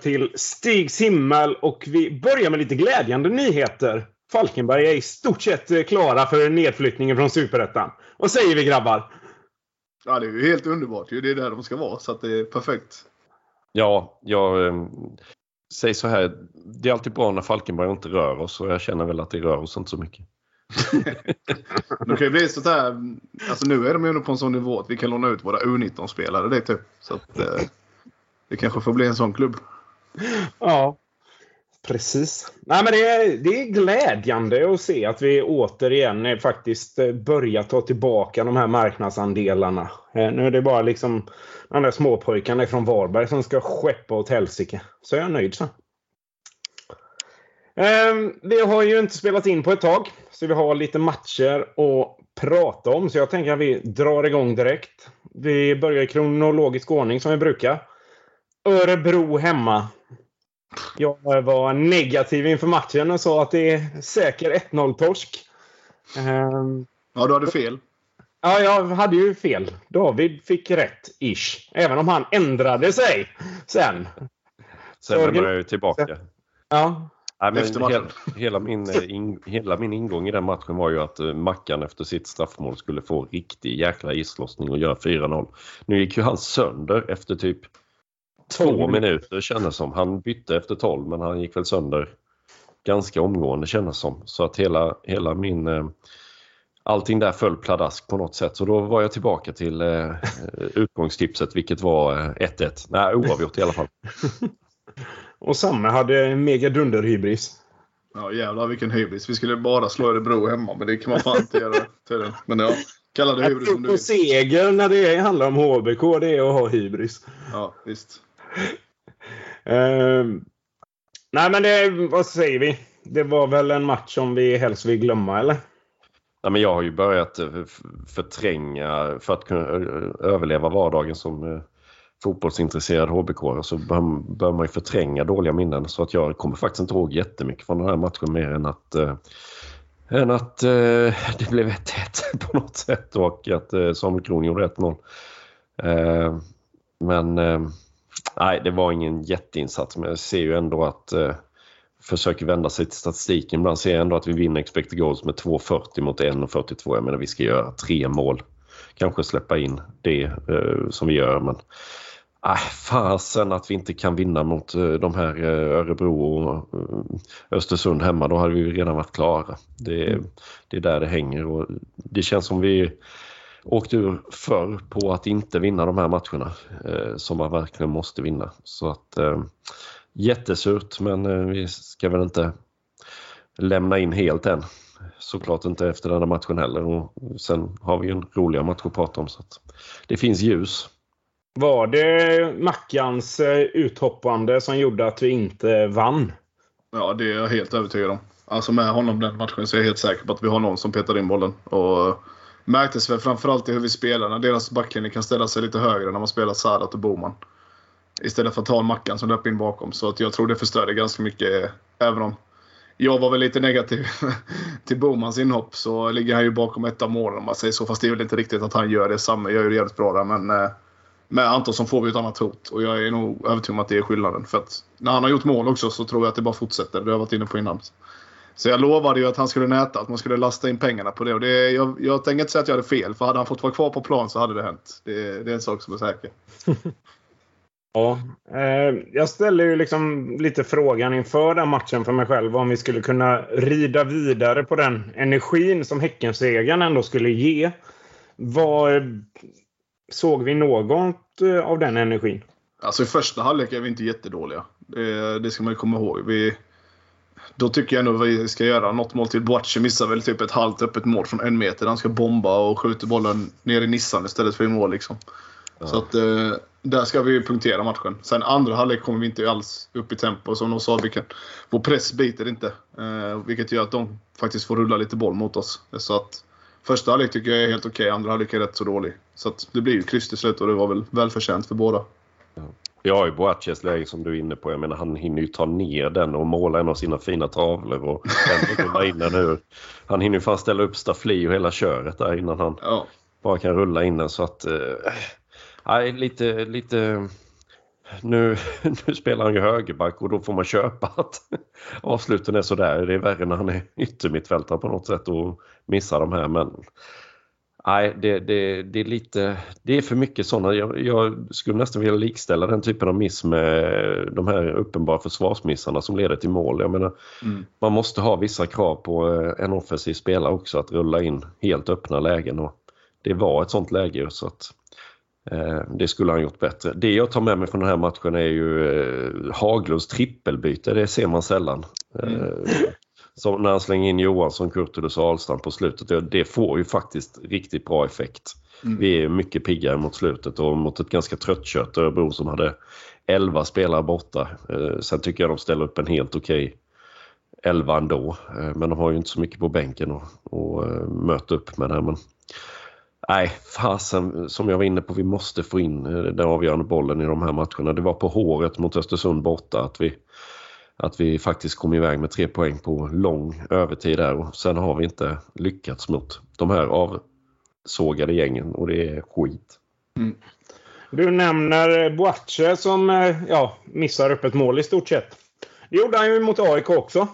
till Stigs himmel och vi börjar med lite glädjande nyheter. Falkenberg är i stort sett eh, klara för nedflyttningen från Superettan. Vad säger vi grabbar? Ja, det är ju helt underbart. Det är där de ska vara, så att det är perfekt. Ja, jag eh, säger så här. Det är alltid bra när Falkenberg inte rör oss och jag känner väl att det rör oss inte så mycket. Det kan ju bli så här. Alltså nu är de ju ändå på en sån nivå att vi kan låna ut våra U19-spelare. Det är typ. Så att eh, det kanske får bli en sån klubb. Ja, precis. Nej, men det, är, det är glädjande att se att vi återigen faktiskt eh, börjar ta tillbaka de här marknadsandelarna. Eh, nu är det bara liksom de där småpojkarna från Varberg som ska skeppa åt helsike. Så jag är nöjd så. Ehm, vi har ju inte spelat in på ett tag, så vi har lite matcher att prata om. Så jag tänker att vi drar igång direkt. Vi börjar i kronologisk ordning som vi brukar. Örebro hemma. Jag var negativ inför matchen och sa att det är säker 1-0-torsk. Ehm, Ja, du hade fel. Ja, jag hade ju fel. David fick rätt, ish. Även om han ändrade sig sen. Sen Jörgen- lämnar jag ju tillbaka. Ja, Nej, men hela, hela, min, eh, in, hela min ingång i den matchen var ju att eh, Mackan efter sitt straffmål skulle få riktig jäkla islossning och göra 4-0. Nu gick ju han sönder efter typ två minuter kändes som. Han bytte efter 12 men han gick väl sönder ganska omgående kändes som. Så att hela, hela min... Eh, allting där föll pladask på något sätt. Så då var jag tillbaka till eh, utgångstipset vilket var eh, 1-1. Nej, oavgjort i alla fall. Och Samme hade mega dunderhybris. Ja, jävlar vilken hybris. Vi skulle bara slå Örebro hemma, men det kan man fan inte göra tydligen. Men ja, kalla det hybris om du på vill. seger när det handlar om HBK, det är att ha hybris. Ja, visst uh, nej, men det, vad säger vi? Det var väl en match som vi helst vill glömma, eller? Nej men jag har ju börjat eh, förtränga för att kunna överleva vardagen som eh, fotbollsintresserad HBK så bör, man ju förtränga dåliga minnen så att jag kommer faktiskt inte ihåg jättemycket från den här matchen mer än att eh, än att eh, det blev 1-1 på något sätt och att eh, Samuel Kron gjorde 1-0. Ehm, men ehm, nej, det var ingen jätteinsats men jag ser ju ändå att eh, försöker vända sig till statistiken. Ibland ser jag ändå att vi vinner expected goals med 2,40 mot 1,42. Jag menar vi ska göra tre mål. Kanske släppa in det eh, som vi gör men äh, fasen att vi inte kan vinna mot eh, de här eh, Örebro och eh, Östersund hemma. Då hade vi redan varit klara. Det, det är där det hänger och det känns som vi åkte ur förr på att inte vinna de här matcherna eh, som man verkligen måste vinna. Så att eh, Jättesurt men eh, vi ska väl inte lämna in helt än. Såklart inte efter den här matchen heller. Och sen har vi ju en roliga match att prata om. Så att det finns ljus. Var det Mackans eh, uthoppande som gjorde att vi inte vann? Ja, det är jag helt övertygad om. Alltså med honom den matchen så är jag helt säker på att vi har någon som petar in bollen. Och märktes väl framförallt i hur vi spelar. När deras backlinje kan ställa sig lite högre när man spelar Sadat och Boman. Istället för att ta en Mackan som löper in bakom. Så att jag tror det förstörde ganska mycket. Även om jag var väl lite negativ till Bomans inhopp så ligger han ju bakom ett av målen om man säger så. Fast det är väl inte riktigt att han gör det. Samme gör ju det jävligt bra där. Men eh, med Antonsson får vi ett annat hot. Och jag är nog övertygad om att det är skillnaden. För att när han har gjort mål också så tror jag att det bara fortsätter. Det har jag varit inne på innan. Så jag lovade ju att han skulle näta, att man skulle lasta in pengarna på det. Och det jag, jag tänker inte säga att jag hade fel. För hade han fått vara kvar på plan så hade det hänt. Det, det är en sak som är säker. Ja. Eh, jag ställer ju liksom lite frågan inför den matchen för mig själv om vi skulle kunna rida vidare på den energin som Häckensegern ändå skulle ge. Vad, såg vi något eh, av den energin? Alltså i första halvlek är vi inte jättedåliga. Det, det ska man ju komma ihåg. Vi, då tycker jag nog vi ska göra något mål till. Boache missar väl typ ett halvt öppet mål från en meter. Han ska bomba och skjuter bollen ner i Nissan istället för i mål. Liksom. Så att, eh, där ska vi punktera matchen. Sen andra halvlek kommer vi inte alls upp i tempo. Som de sa, vi kan, vår press biter inte. Eh, vilket gör att de faktiskt får rulla lite boll mot oss. Så att första halvlek tycker jag är helt okej. Andra halvlek är rätt så dålig. Så att det blir ju kryss till slut och det var väl välförtjänt för båda. Vi har ju Boaches läge som du är inne på. Jag menar, han hinner ju ta ner den och måla en av sina fina tavlor och rulla in den ur. Han hinner ju fan ställa upp staffli och hela köret där innan han Ja. bara kan rulla in den. Så att... Eh, nej, lite... lite nu, nu spelar han ju högerback och då får man köpa att avsluten är sådär. Det är värre när han är yttermittfältare på något sätt och missar de här. Men nej, det, det, det är lite... Det är för mycket sådana. Jag, jag skulle nästan vilja likställa den typen av miss med de här uppenbara försvarsmissarna som leder till mål. Jag menar, Mm. man måste ha vissa krav på eh, en offensiv spelare också att rulla in helt öppna lägen. Och det var ett sånt läge så att eh, det skulle han gjort bättre. Det jag tar med mig från den här matchen är ju eh, Haglunds trippelbyte. Det ser man sällan. Mm. Eh, som när han slänger in Johansson, Kurtulus och Ahlstrand på slutet. Det, det får ju faktiskt riktigt bra effekt. Mm. Vi är mycket piggare mot slutet och mot ett ganska tröttkört Örebro som hade 11 spelare borta. Eh, sen tycker jag de ställer upp en helt okej 11 ändå. Eh, men de har ju inte så mycket på bänken att och, eh, möta upp med det. Men, nej, fasen som jag var inne på, vi måste få in den avgörande bollen i de här matcherna. Det var på håret mot Östersund borta att vi, att vi faktiskt kom iväg med tre poäng på lång övertid där och sen har vi inte lyckats mot de här avsågade gängen och det är skit. Du nämner Boache som eh, ja, missar upp ett mål i stort sett. Det gjorde han ju mot AIK också.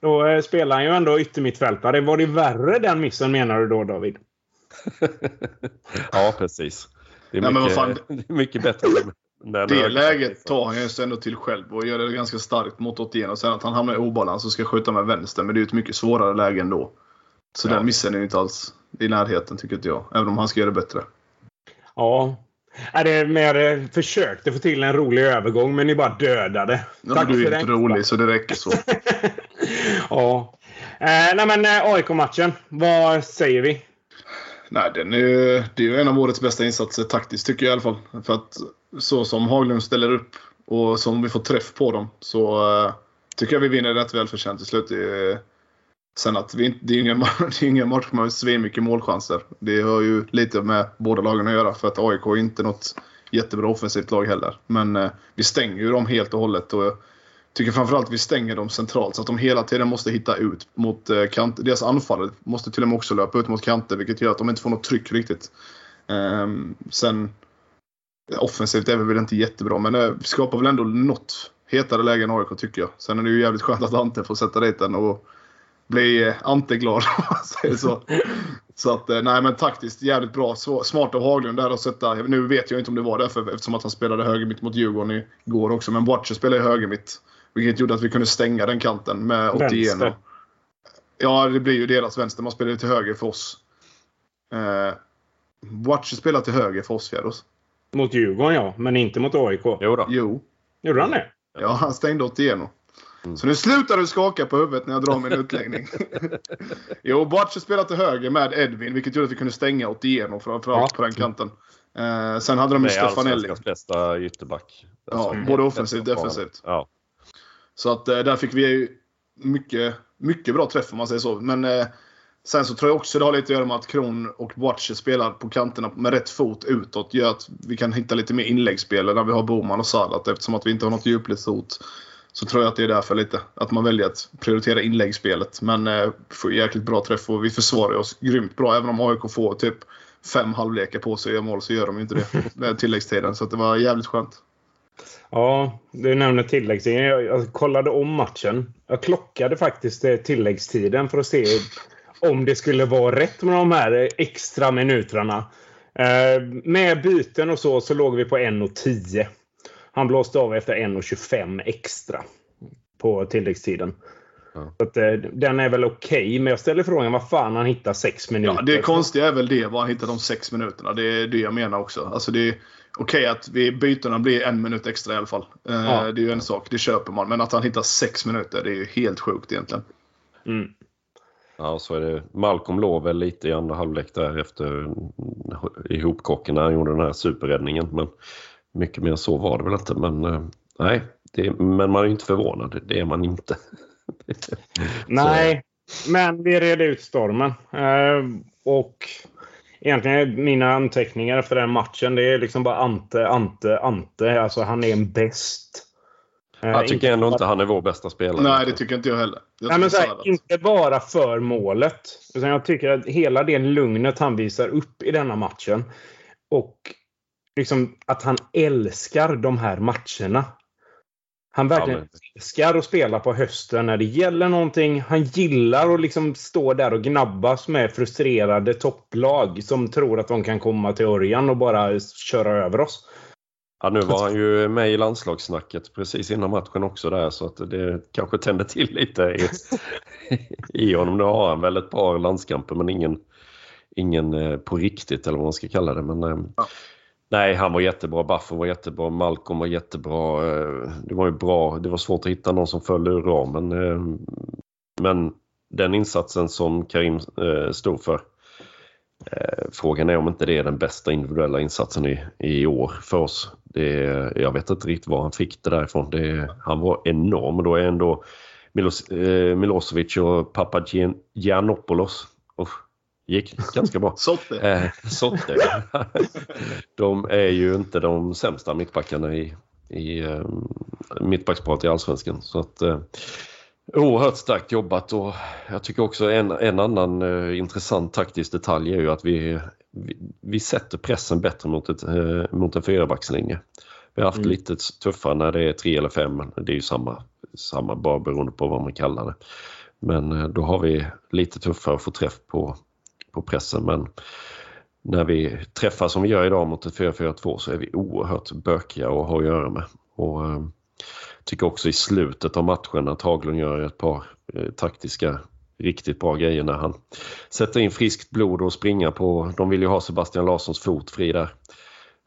Då eh, spelar han ju ändå yttermittfältare. Var det värre den missen menar du då David? ja, precis. Det är Nej, men mycket, vad fan. det är mycket bättre när Det läget tar han ju ändå till själv och gör det ganska starkt mot 81 och sen att han hamnar i obalans och ska skjuta med vänster. Men det är ju ett mycket svårare läge ändå. Så Ja. den missen är ju inte alls i närheten tycker inte jag. Även om han ska göra det bättre. Ja. Är det mer eh, försökte få till en rolig övergång men ni bara dödade. Ja, men du är för inte den. rolig så det räcker så. ja. Eh, nej men eh, AIK-matchen. Vad säger vi? Nej, den är ju, det är ju en av årets bästa insatser taktiskt tycker jag i alla fall. För att så som Haglund ställer upp och som vi får träff på dem så uh, tycker jag vi vinner rätt välförtjänt till slut. Det är, sen att vi det är ingen, det är ingen match med svinmycket målchanser. Det har ju lite med båda lagen att göra för att AIK är inte något jättebra offensivt lag heller. Men uh, vi stänger ju dem helt och hållet. Och tycker framförallt vi stänger dem centralt så att de hela tiden måste hitta ut mot kanter. kant. Deras anfall måste till och med också löpa ut mot kanter vilket gör att de inte får något tryck riktigt. Ehm, sen offensivt är vi väl inte jättebra men eh, det skapar väl ändå något hetare läge än AIK tycker jag. Sen är det ju jävligt skönt att Ante får sätta dit den och bli eh, Ante-glad om man säger så. Så att, nej men taktiskt jävligt bra. Smart av Haglund där att sätta. Nu vet jag inte om det var därför eftersom att han spelade höger mitt mot Djurgården igår också. Men Watcher spelade ju höger mitt. Vilket gjorde att vi kunde stänga den kanten med 81. Vänster. Ja, det blir ju deras vänster. Man spelar ju till höger för oss. Eh, Boache spelar till höger för oss Fjärås. Mot Djurgården ja, men inte mot AIK. Jo då. Jo. Gjorde han det? Ja, han stängde 81. Mm. Så nu slutar du skaka på huvudet när jag drar min utläggning. jo, Boache spelade till höger med Edvin, vilket gjorde att vi kunde stänga 81 framförallt Ja. på den kanten. Eh, sen hade de ju Det är Stefanelli. bästa ytterback. Alltså, Ja, både offensivt och defensivt. Ja. Så att eh, där fick vi mycket, mycket bra träff om man säger så. Men eh, sen så tror jag också det har lite att göra med att Kron och Boache spelar på kanterna med rätt fot utåt. Gör att vi kan hitta lite mer inläggsspel när vi har Boman och Salat. Eftersom att vi inte har något djupledshot. Så tror jag att det är därför lite. Att man väljer att prioritera inläggsspelet. Men eh, får jäkligt bra träff och vi försvarar oss grymt bra. Även om AIK får typ fem halvlekar på sig att göra mål så gör de ju inte det med tilläggstiden. Så det var jävligt skönt. Ja, du nämner tilläggstiden. Jag, jag kollade om matchen. Jag klockade faktiskt eh, tilläggstiden för att se om det skulle vara rätt med de här extra minuterna. Eh, med byten och så, så låg vi på 1.10. Han blåste av efter 1.25 extra på tilläggstiden. Ja. Så att, eh, den är väl okej, men jag ställer frågan vad fan han hittar sex minuter. Ja, det konstiga är väl det, var han hittar de sex minuterna. Det är det jag menar också. Alltså det okej att vi, bytena blir en minut extra i alla fall. Eh, Ja. Det är ju en sak, det köper man. Men att han hittar sex minuter, det är ju helt sjukt egentligen. Mm. Ja, så är det. Malcolm låg väl lite i andra halvlek där efter ihopkocken när han gjorde den här superräddningen. Men mycket mer så var det väl inte. Men eh, nej, det, men man är ju inte förvånad. Det är man inte. Nej, men vi red ut stormen. Eh, och egentligen mina anteckningar för den matchen, det är liksom bara Ante, Ante, Ante. Alltså han är en bäst. Eh, Jag tycker ändå inte han är vår bästa spelare. Nej, det tycker inte jag heller. Jag Nej, men så här, Sadat- inte bara för målet. Utan jag tycker att hela det lugnet han visar upp i denna matchen. Och liksom att han älskar de här matcherna. Han verkligen Ja, älskar att spela på hösten när det gäller någonting. Han gillar att liksom stå där och gnabbas med frustrerade topplag som tror att de kan komma till Örjan och bara köra över oss. Ja, nu var han ju med i landslagssnacket precis innan matchen också där så att det kanske tände till lite i, i honom. Nu har han väl ett par landskamper men ingen, ingen eh, på riktigt eller vad man ska kalla det. Men, eh, Ja. Nej, han var jättebra. Buffon var jättebra. Malcolm var jättebra. Eh, det var ju bra. Det var svårt att hitta någon som föll ur ramen. Eh, men den insatsen som Karim eh, stod för Frågan är om inte det är den bästa individuella insatsen i, i år för oss. Det, jag vet inte riktigt var han fick det därifrån. Det, han var enorm och då är ändå Milos, eh, Milosevic och Papagiannopoulos oh, gick ganska bra. Sotte. Eh, Sotte. de är ju inte de sämsta mittbackarna i, i eh, mittbacksparet i Allsvenskan. Så att, eh, oerhört starkt jobbat och jag tycker också en, en annan eh, intressant taktisk detalj är ju att vi, vi, vi sätter pressen bättre mot, ett, eh, mot en fyrabackslinje. Vi har haft Mm. lite tuffare när det är tre eller fem, det är ju samma, samma bara beroende på vad man kallar det. Men eh, då har vi lite tuffare att få träff på, på pressen. Men när vi träffas som vi gör idag mot ett 4-4-2 så är vi oerhört bökiga att ha att göra med. Och, eh, tycker också i slutet av matchen att Haglund gör ett par eh, taktiska riktigt bra grejer när han sätter in friskt blod och springer på, de vill ju ha Sebastian Larssons fot fri där.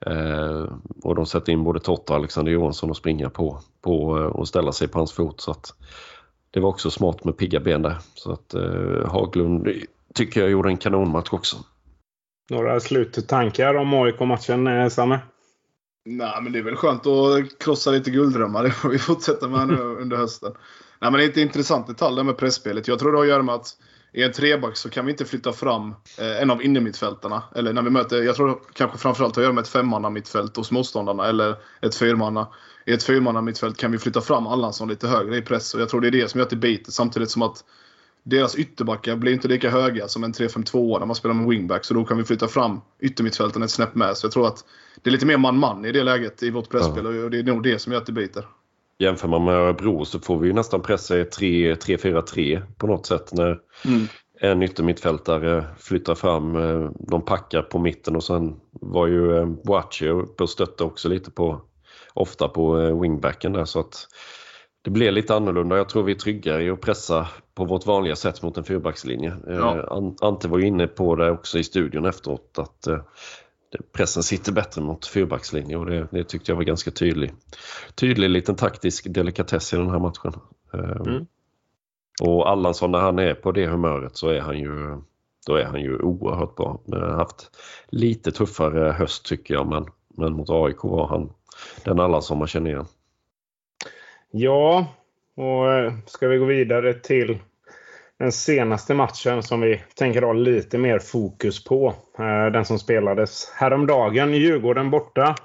Eh, och de sätter in både Totta och Alexander Johansson och springa på, på eh, och ställa sig på hans fot. Så att det var också smart med pigga ben där. Så att eh, Haglund tycker jag gjorde en kanonmatch också. Några sluttankar om AIK-matchen, eh, Samme? Nej, men det är väl skönt att krossa lite gulddrömmar. Det får vi fortsätta med nu under hösten. Nej, men det är ett intressant detalj det med pressspelet. Jag tror det har att göra med att i en treback så kan vi inte flytta fram eh, en av innermittfältarna. Eller när vi möter, jag tror kanske framförallt har att göra med ett femmanna mittfält hos motståndarna. Eller ett fyrmanna. I ett fyrmanna mittfält kan vi flytta fram Allansson lite högre i press. Och jag tror det är det som gör att det biter. Samtidigt som att deras ytterbackar blir inte lika höga som en 3-5-2 när man spelar med wingback. Så då kan vi flytta fram yttermittfälten ett snäpp med. Så jag tror att det är lite mer man-man i det läget i vårt presspel och det är nog det som gör att det biter. Jämför man med Örebro så får vi ju nästan pressa i 3-4-3 på något sätt när Mm. en yttermittfältare flyttar fram. eh, De packar på mitten och sen var ju eh, Boachi uppe och stötte också lite på ofta på eh, wingbacken där så att det blir lite annorlunda. Jag tror vi är tryggare i att pressa på vårt vanliga sätt mot en fyrbackslinje. Eh, Ja. An- Ante var inne på det också i studion efteråt att eh, pressen sitter bättre mot fyrbackslinje och det, det tyckte jag var ganska tydlig. Tydlig liten taktisk delikatess i den här matchen. Eh, Mm. Och Allansson när han är på det humöret så är han ju, då är han ju oerhört bra. Han har haft lite tuffare höst tycker jag men, men mot AIK var han den Allansson man känner igen. Ja, och eh, ska vi gå vidare till den senaste matchen som vi tänker ha lite mer fokus på. Eh, den som spelades häromdagen. Djurgården borta.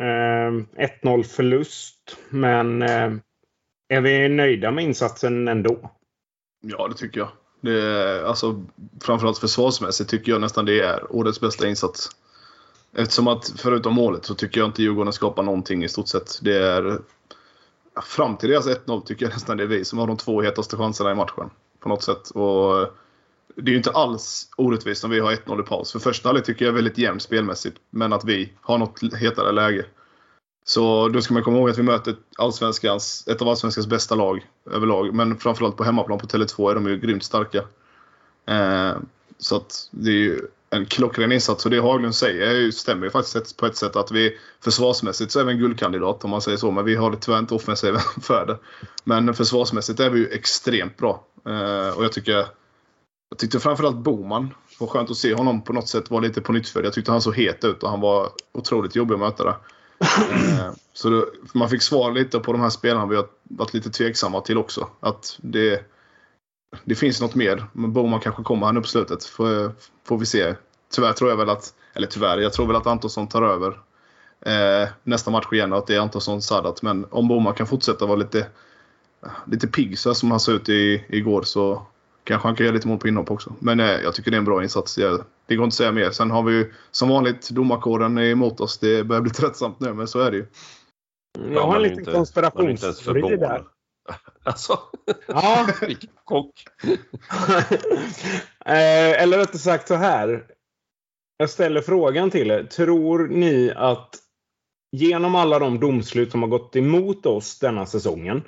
Eh, 1-0 förlust. Men är vi nöjda med insatsen ändå? Ja, det tycker jag. Det är, alltså, framförallt försvarsmässigt tycker jag nästan det är årets bästa insats. Eftersom att förutom målet så tycker jag inte Djurgården skapar någonting i stort sett. Det är fram till deras 1-0 tycker jag nästan det är vi som har de två hetaste chanserna i matchen. På något sätt. Och eh, det är ju inte alls orättvist om vi har 1-0 i paus. För första halvlek tycker jag är väldigt jämnt spelmässigt. Men att vi har något hetare läge. Så då ska man komma ihåg att vi möter allsvenskans, ett av allsvenskans bästa lag överlag. Men framförallt på hemmaplan på Tele2 är de ju grymt starka. Eh, så att det är ju en klockren insats. Och det Haglund säger stämmer ju faktiskt på ett sätt att vi försvarsmässigt så är vi en guldkandidat om man säger så. Men vi har det tyvärr inte offensiven för det. Men försvarsmässigt är vi ju extremt bra. Eh, och jag tycker jag tyckte framförallt Boman var skönt att se honom på något sätt vara lite på nytt Jag tyckte han såg het ut och han var otroligt jobbig att möta där. Eh, så då, man fick svar lite på de här spelarna vi har varit lite tveksamma till också. Att det, det finns något mer. Men Boman kanske kommer här nu på slutet. Får, får vi se. tyvärr tror jag väl att, eller tyvärr, jag tror väl att Antonsson tar över eh, nästa match igen och att det är Antonsson Sadat. Men om Boman kan fortsätta vara lite, lite pigg så som han såg ut i, igår så kanske han kan göra lite mål på inhopp också. Men eh, jag tycker det är en bra insats. Jag, det går inte att säga mer. Sen har vi ju som vanligt domarkåren emot oss. Det börjar bli tröttsamt nu, men så är det ju. Jag har en liten konspirationsteori där. Alltså, Ja, vilken chock. eh, eller rättare sagt så här. Jag ställer frågan till er. Tror ni att genom alla de domslut som har gått emot oss denna säsongen,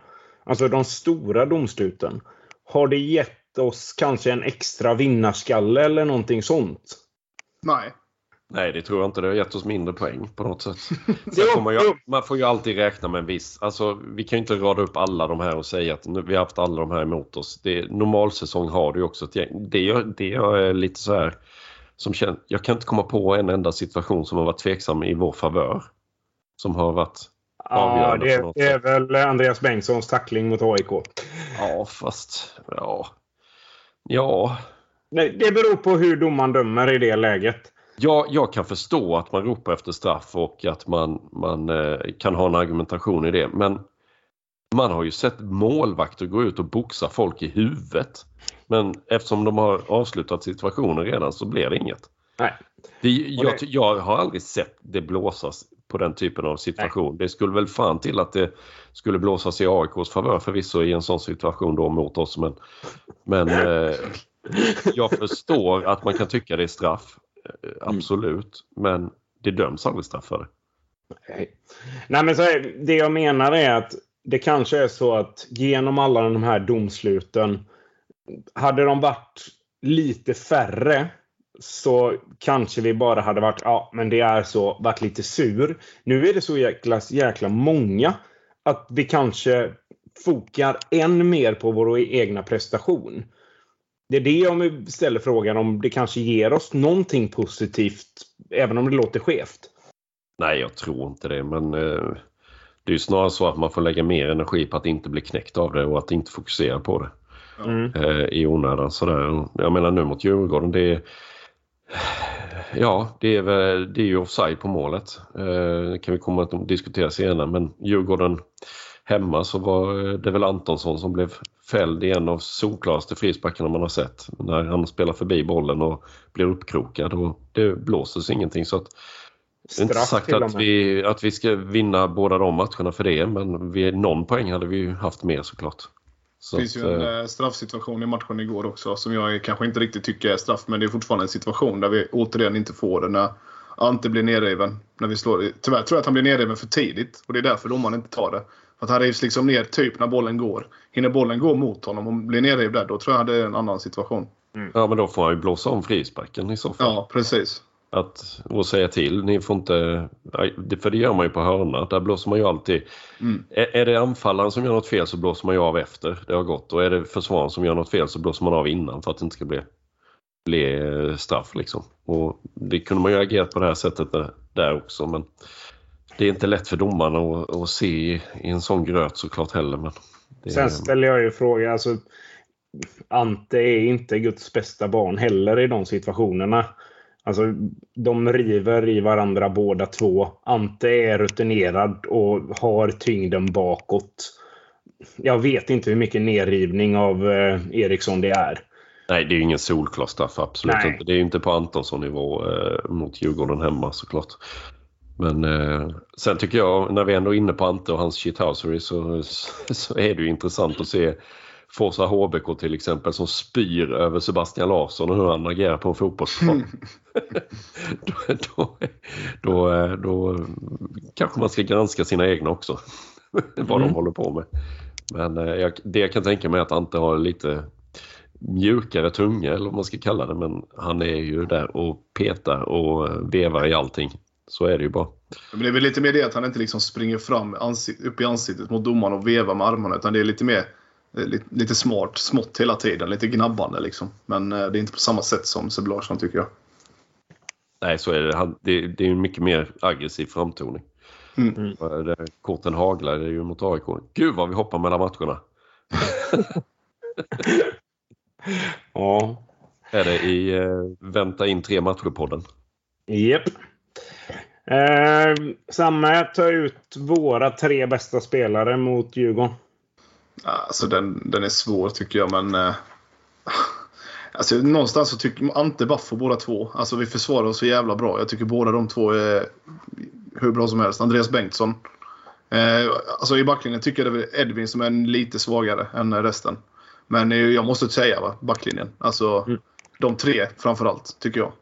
alltså de stora domsluten, har det gett oss kanske en extra vinnarskalle eller någonting sånt? Nej. Nej, det tror jag inte. Det har gett oss mindre poäng på något sätt. Sen man, ju, man får ju alltid räkna med en viss... Alltså, vi kan ju inte rada upp alla de här och säga att nu, vi har haft alla de här emot oss. Det, normalsäsong har du ju också ett gäng. Det, är lite så här... Som känner, jag kan inte komma på en enda situation som har varit tveksam i vår favör. Som har varit... Ja, Avgörande på det, något det är väl Andreas Bengtssons tackling mot AIK. Ja, fast... Ja. Ja. Nej, det beror på hur domaren dömer i det läget. Jag, jag kan förstå att man ropar efter straff och att man, man eh, kan ha en argumentation i det. Men man har ju sett målvakter gå ut och boxa folk i huvudet. Men eftersom de har avslutat situationen redan så blir det inget. Nej. Det, jag, jag har aldrig sett det blåsas på den typen av situation. Det skulle väl fan till att det skulle blåsas i AIKs favör förvisso i en sån situation då mot oss. Men, men eh, jag förstår att man kan tycka det är straff. Eh, Absolut. Men det döms aldrig straff det. Nej. Nej, men så här, det jag menar är att det kanske är så att genom alla de här domsluten, hade de varit lite färre så kanske vi bara hade varit, ja men det är så, varit lite sur. Nu är det så jäkla, jäkla många att vi kanske fokar än mer på vår egna prestation. Det är det jag ställer frågan om det kanske ger oss någonting positivt, även om det låter skevt. Nej, jag tror inte det. Men eh, det är ju snarare så att man får lägga mer energi på att inte bli knäckt av det och att inte fokusera på det Mm. eh, i onödan. Sådär. Jag menar nu mot Djurgården, det är Ja, det är, väl, det är ju offside på målet. Eh, Det kan vi komma att diskutera senare. Men Djurgården hemma så var det väl Antonsson som blev fälld i en av solklaraste frisparkarna man har sett. När han spelar förbi bollen och blir uppkrokad och det blåses ingenting. Så att, det är inte sagt att vi, att vi ska vinna båda de matcherna för det, men vi, någon poäng hade vi ju haft mer såklart. Så Det finns att, ju en eh, eh, straffsituation i matchen igår också som jag kanske inte riktigt tycker är straff. Men det är fortfarande en situation där vi återigen inte får det när Ante blir nerriven. När vi slår, tyvärr tror jag att han blir nerriven för tidigt och det är därför domaren inte tar det. För att han rivs liksom ner typ när bollen går. Hinner bollen gå mot honom och blir nerriven där, då tror jag det är en annan situation. ja, men då får han ju blåsa om frisparken i så fall. Ja, precis. Att, och säga till, ni får inte... För det gör man ju på hörna. Där blåser man ju alltid... Mm. Är, är det anfallaren som gör något fel så blåser man ju av efter det har gått. Och är det försvararen som gör något fel så blåser man av innan för att det inte ska bli, bli eh, straff. Liksom. Och det kunde man ju agerat på det här sättet där, där också. Men det är inte lätt för domarna att, att se i, i en sån gröt såklart heller. Men det, Sen ställer jag ju frågan, alltså Ante är inte Guds bästa barn heller i de situationerna. Alltså, de river i varandra båda två. Ante är rutinerad och har tyngden bakåt. Jag vet inte hur mycket nerrivning av eh, Eriksson det är. Nej, det är ju ingen solklar straff. Absolut Nej. inte. Det är ju inte på Antonsson-nivå eh, mot Djurgården hemma såklart. Men eh, sen tycker jag, när vi ändå är inne på Ante och hans shithousery så, så är det ju intressant att se Forza HBK till exempel som spyr över Sebastian Larsson och hur han agerar på en fotbollsplan. då, då, då, eh, då kanske man ska granska sina egna också. Vad Mm. de håller på med. Men eh, jag, det jag kan tänka mig är att Ante har lite mjukare tunga eller vad man ska kalla det. Men han är ju där och petar och vevar i allting. Så är det ju bara. Men det är väl lite mer det att han inte liksom springer fram upp i ansiktet mot domaren och vevar med armarna. Utan det är lite mer eh, lite, lite smart, smått hela tiden. Lite gnabbande liksom. Men eh, det är inte på samma sätt som Seb Larsson tycker jag. Nej, så är det. Han, det, det är en mycket mer aggressiv framtoning. Mm. Det- Korten haglar det är ju mot AIK. Gud vad vi hoppar mellan matcherna. Ja. är det i eh, Vänta in tre matcher-podden. Japp. Eh, Samme, ta ut våra tre bästa spelare mot Djurgården. Alltså den, den är svår tycker jag, men... Eh, alltså, någonstans så tycker Ante Baffo båda två. Alltså vi försvarar oss så jävla bra. Jag tycker båda de två är hur bra som helst. Andreas Bengtsson. Eh, alltså i backlinjen tycker jag det är Edvin som är lite svagare än resten. Men eh, jag måste säga va, backlinjen. Alltså Mm. de tre framförallt, tycker jag.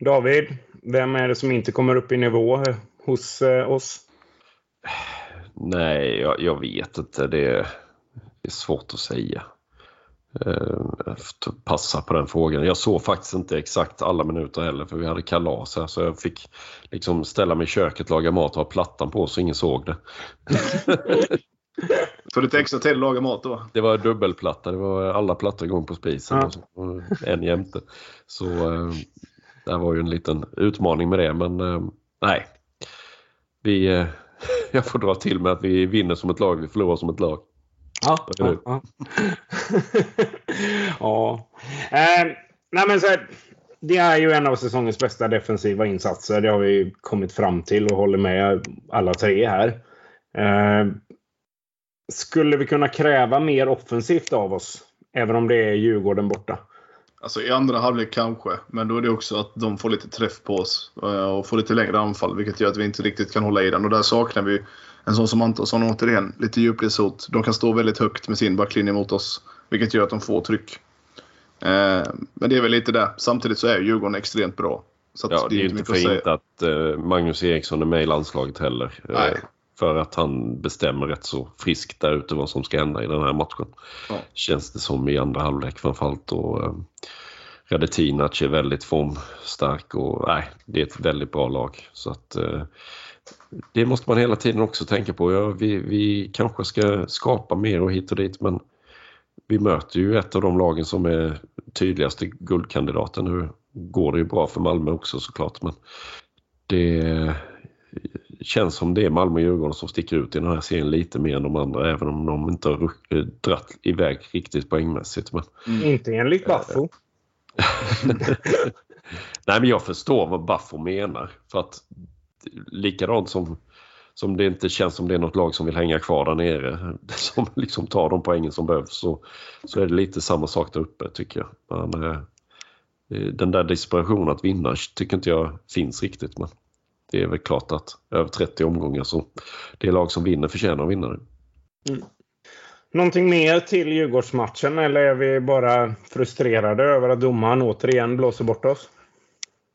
David, vem är det som inte kommer upp i nivå eh, hos eh, oss? Nej, jag, jag vet inte. Det är, det är svårt att säga. Eh, Jag får passa på den frågan. Jag såg faktiskt inte exakt alla minuter heller för vi hade kalas här så jag fick liksom ställa mig i köket, laga mat och ha plattan på så ingen såg det. Tog lite extra tid att laga mat då. Det var dubbelplatta, det var alla plattor igång på spisen Ja. och, så, och en jämte. Så eh, det var ju en liten utmaning med det men eh, nej. Vi, eh, jag får dra till med att vi vinner som ett lag, vi förlorar som ett lag. Ja. Ja, ja. ja. Eh, nej men så här, det är ju en av säsongens bästa defensiva insatser. Det har vi kommit fram till och håller med alla tre här. Eh, skulle vi kunna kräva mer offensivt av oss? Även om det är Djurgården borta. Alltså i andra halvlek kanske, men då är det också att de får lite träff på oss eh, och får lite längre anfall vilket gör att vi inte riktigt kan hålla i den. Och där saknar vi en sån som Antonsson återigen, lite djupledshot. De kan stå väldigt högt med sin backlinje mot oss vilket gör att de får tryck. Eh, Men det är väl lite det. Samtidigt så är Djurgården extremt bra. Ja, det är ju inte för inte att eh, Magnus Eriksson är med i landslaget heller. Nej. För att han bestämmer rätt så friskt där ute vad som ska hända i den här matchen. Ja. Känns det som i andra halvlek framförallt. Och, eh, Radetinac är väldigt formstark och nej, det är ett väldigt bra lag. Så att, eh, det måste man hela tiden också tänka på. Ja, vi, vi kanske ska skapa mer och hit och dit men vi möter ju ett av de lagen som är tydligaste guldkandidaten. Nu går det ju bra för Malmö också såklart men det känns som det är Malmö och Djurgården som sticker ut i den här serien lite mer än de andra även om de inte har eh, dratt iväg riktigt poängmässigt. Men Inte enligt Baffo. Nej, men jag förstår vad Baffo menar. För att likadant som, som det inte känns som det är något lag som vill hänga kvar där nere, som liksom tar de poängen som behövs, så, så är det lite samma sak där uppe tycker jag. Men, eh, den där desperationen att vinna tycker inte jag finns riktigt. Men det är väl klart att över 30 omgångar så det lag som vinner förtjänar att vinna det. Någonting mer till Djurgårdsmatchen eller är vi bara frustrerade över att domaren återigen blåser bort oss?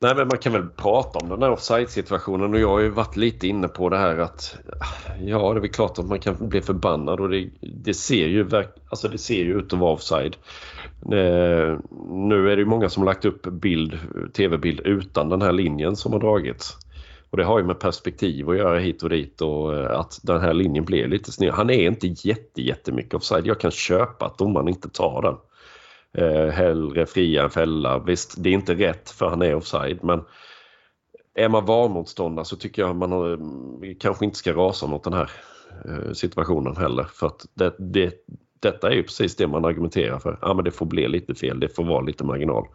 Nej, men man kan väl prata om den här offside-situationen och jag har ju varit lite inne på det här att ja, det är väl klart att man kan bli förbannad och det, det ser ju alltså det ser ju ut att vara offside. Eh, nu är det ju många som har lagt upp bild, tv-bild utan den här linjen som har dragits. Och det har ju med perspektiv att göra hit och dit och eh, att den här linjen blir lite sned. Han är inte jätte, jättemycket offside. Jag kan köpa att domaren inte tar den. Eh, hellre fria än fälla. Visst, det är inte rätt för han är offside men är man VAR-motståndare så tycker jag man har, eh, kanske inte ska rasa mot den här eh, situationen heller. För att det, det, detta är ju precis det man argumenterar för. Ja, men det får bli lite fel, det får vara lite marginal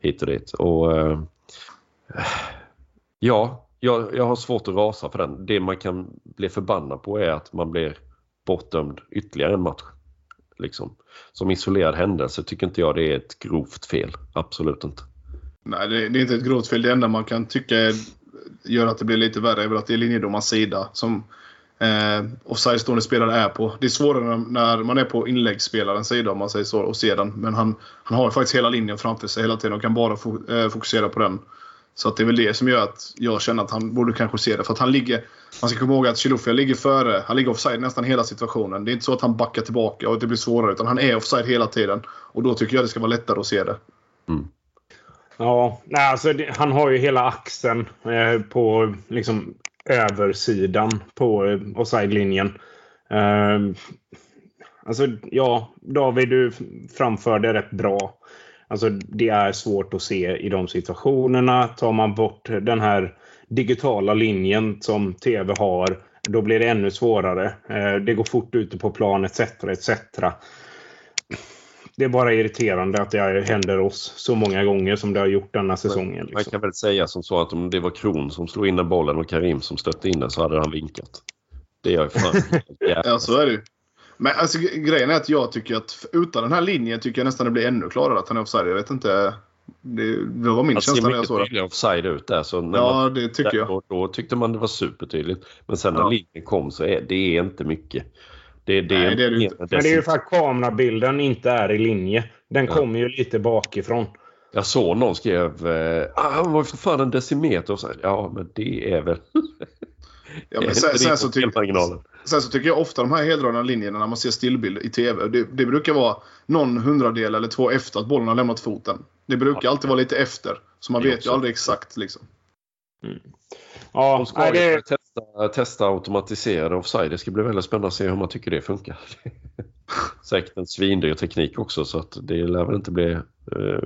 hit och dit. Och, eh, ja, jag, jag har svårt att rasa för den. Det man kan bli förbannad på är att man blir bortdömd ytterligare en match. Liksom. Som isolerad händelse tycker inte jag det är ett grovt fel. Absolut inte. Nej, det, det är inte ett grovt fel. Det enda man kan tycka är, gör att det blir lite värre är väl att det är linjedomarens sida som eh, offside-stående spelare är på. Det är svårare när, när man är på inläggsspelarens sida om man säger så och ser den. Men han, han har ju faktiskt hela linjen framför sig hela tiden och kan bara fo, eh, fokusera på den. Så att det är väl det som gör att jag känner att han borde kanske se det. För att han ligger... Man ska komma ihåg att Chilufya ligger före. Han ligger offside nästan hela situationen. Det är inte så att han backar tillbaka och det blir svårare. Utan han är offside hela tiden. Och då tycker jag det ska vara lättare att se det. Ja, nej, alltså, det, han har ju hela axeln eh, på liksom översidan på eh, offside-linjen. Eh, alltså, ja, David, du framförde rätt bra. Alltså, det är svårt att se i de situationerna. Tar man bort den här digitala linjen som tv har, då blir det ännu svårare. Eh, det går fort ute på plan etc. etc. det är bara irriterande att det händer oss så många gånger som det har gjort denna säsongen. Man Liksom. kan väl säga som så att om det var Kron som slog in den bollen och Karim som stötte in den så hade han vinkat. Det är fan Ja, så är det ju. Men alltså, grejen är att jag tycker att utan den här linjen tycker jag nästan det blir ännu klarare att han är offside. Jag vet inte. Det, det var min Han ser känsla när jag mycket såg det. tydligare offside ut där. Så när Ja, man, det tycker jag. Då, då tyckte man det var supertydligt. Men sen när Ja. linjen kom så är det är inte mycket. Det, det Nej, det är det inte. Men det är ju för att kamerabilden inte är i linje. Den Ja. kommer ju lite bakifrån. Jag såg någon skrev eh, ah, han var för fan en decimeter offside. Ja, men det är väl... Ja, men sen, sen, så tycker, felmarginalen. sen så tycker jag ofta de här heldragna linjerna när man ser stillbild i TV. Det, det brukar vara någon hundradel eller två efter att bollen har lämnat foten. Det brukar alltid vara lite efter. Så man Det vet ju aldrig exakt liksom. Ja, De ska det, testa, testa automatiserade offside. Det ska bli väldigt spännande att se hur man tycker det funkar. Säkert en svindyr teknik också så att det lär väl inte bli eh,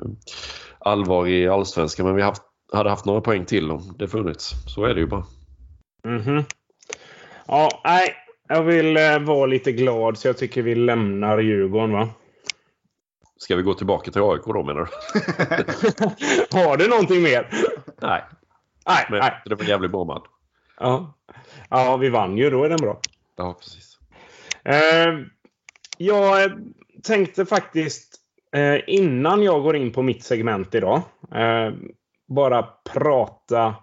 allvar i allsvenskan. Men vi haft, hade haft några poäng till om det funnits. Så är det ju bara. Mhm. Ja, nej. Jag vill eh, vara lite glad så jag tycker vi lämnar Djurgården va? Ska vi gå tillbaka till AIK då menar du? Har du någonting mer? Nej, Nej. men nej. det var en jävligt bra man. Ja. ja, vi vann ju. Då är den bra. Ja, precis. Eh, jag tänkte faktiskt eh, innan jag går in på mitt segment idag eh, bara prata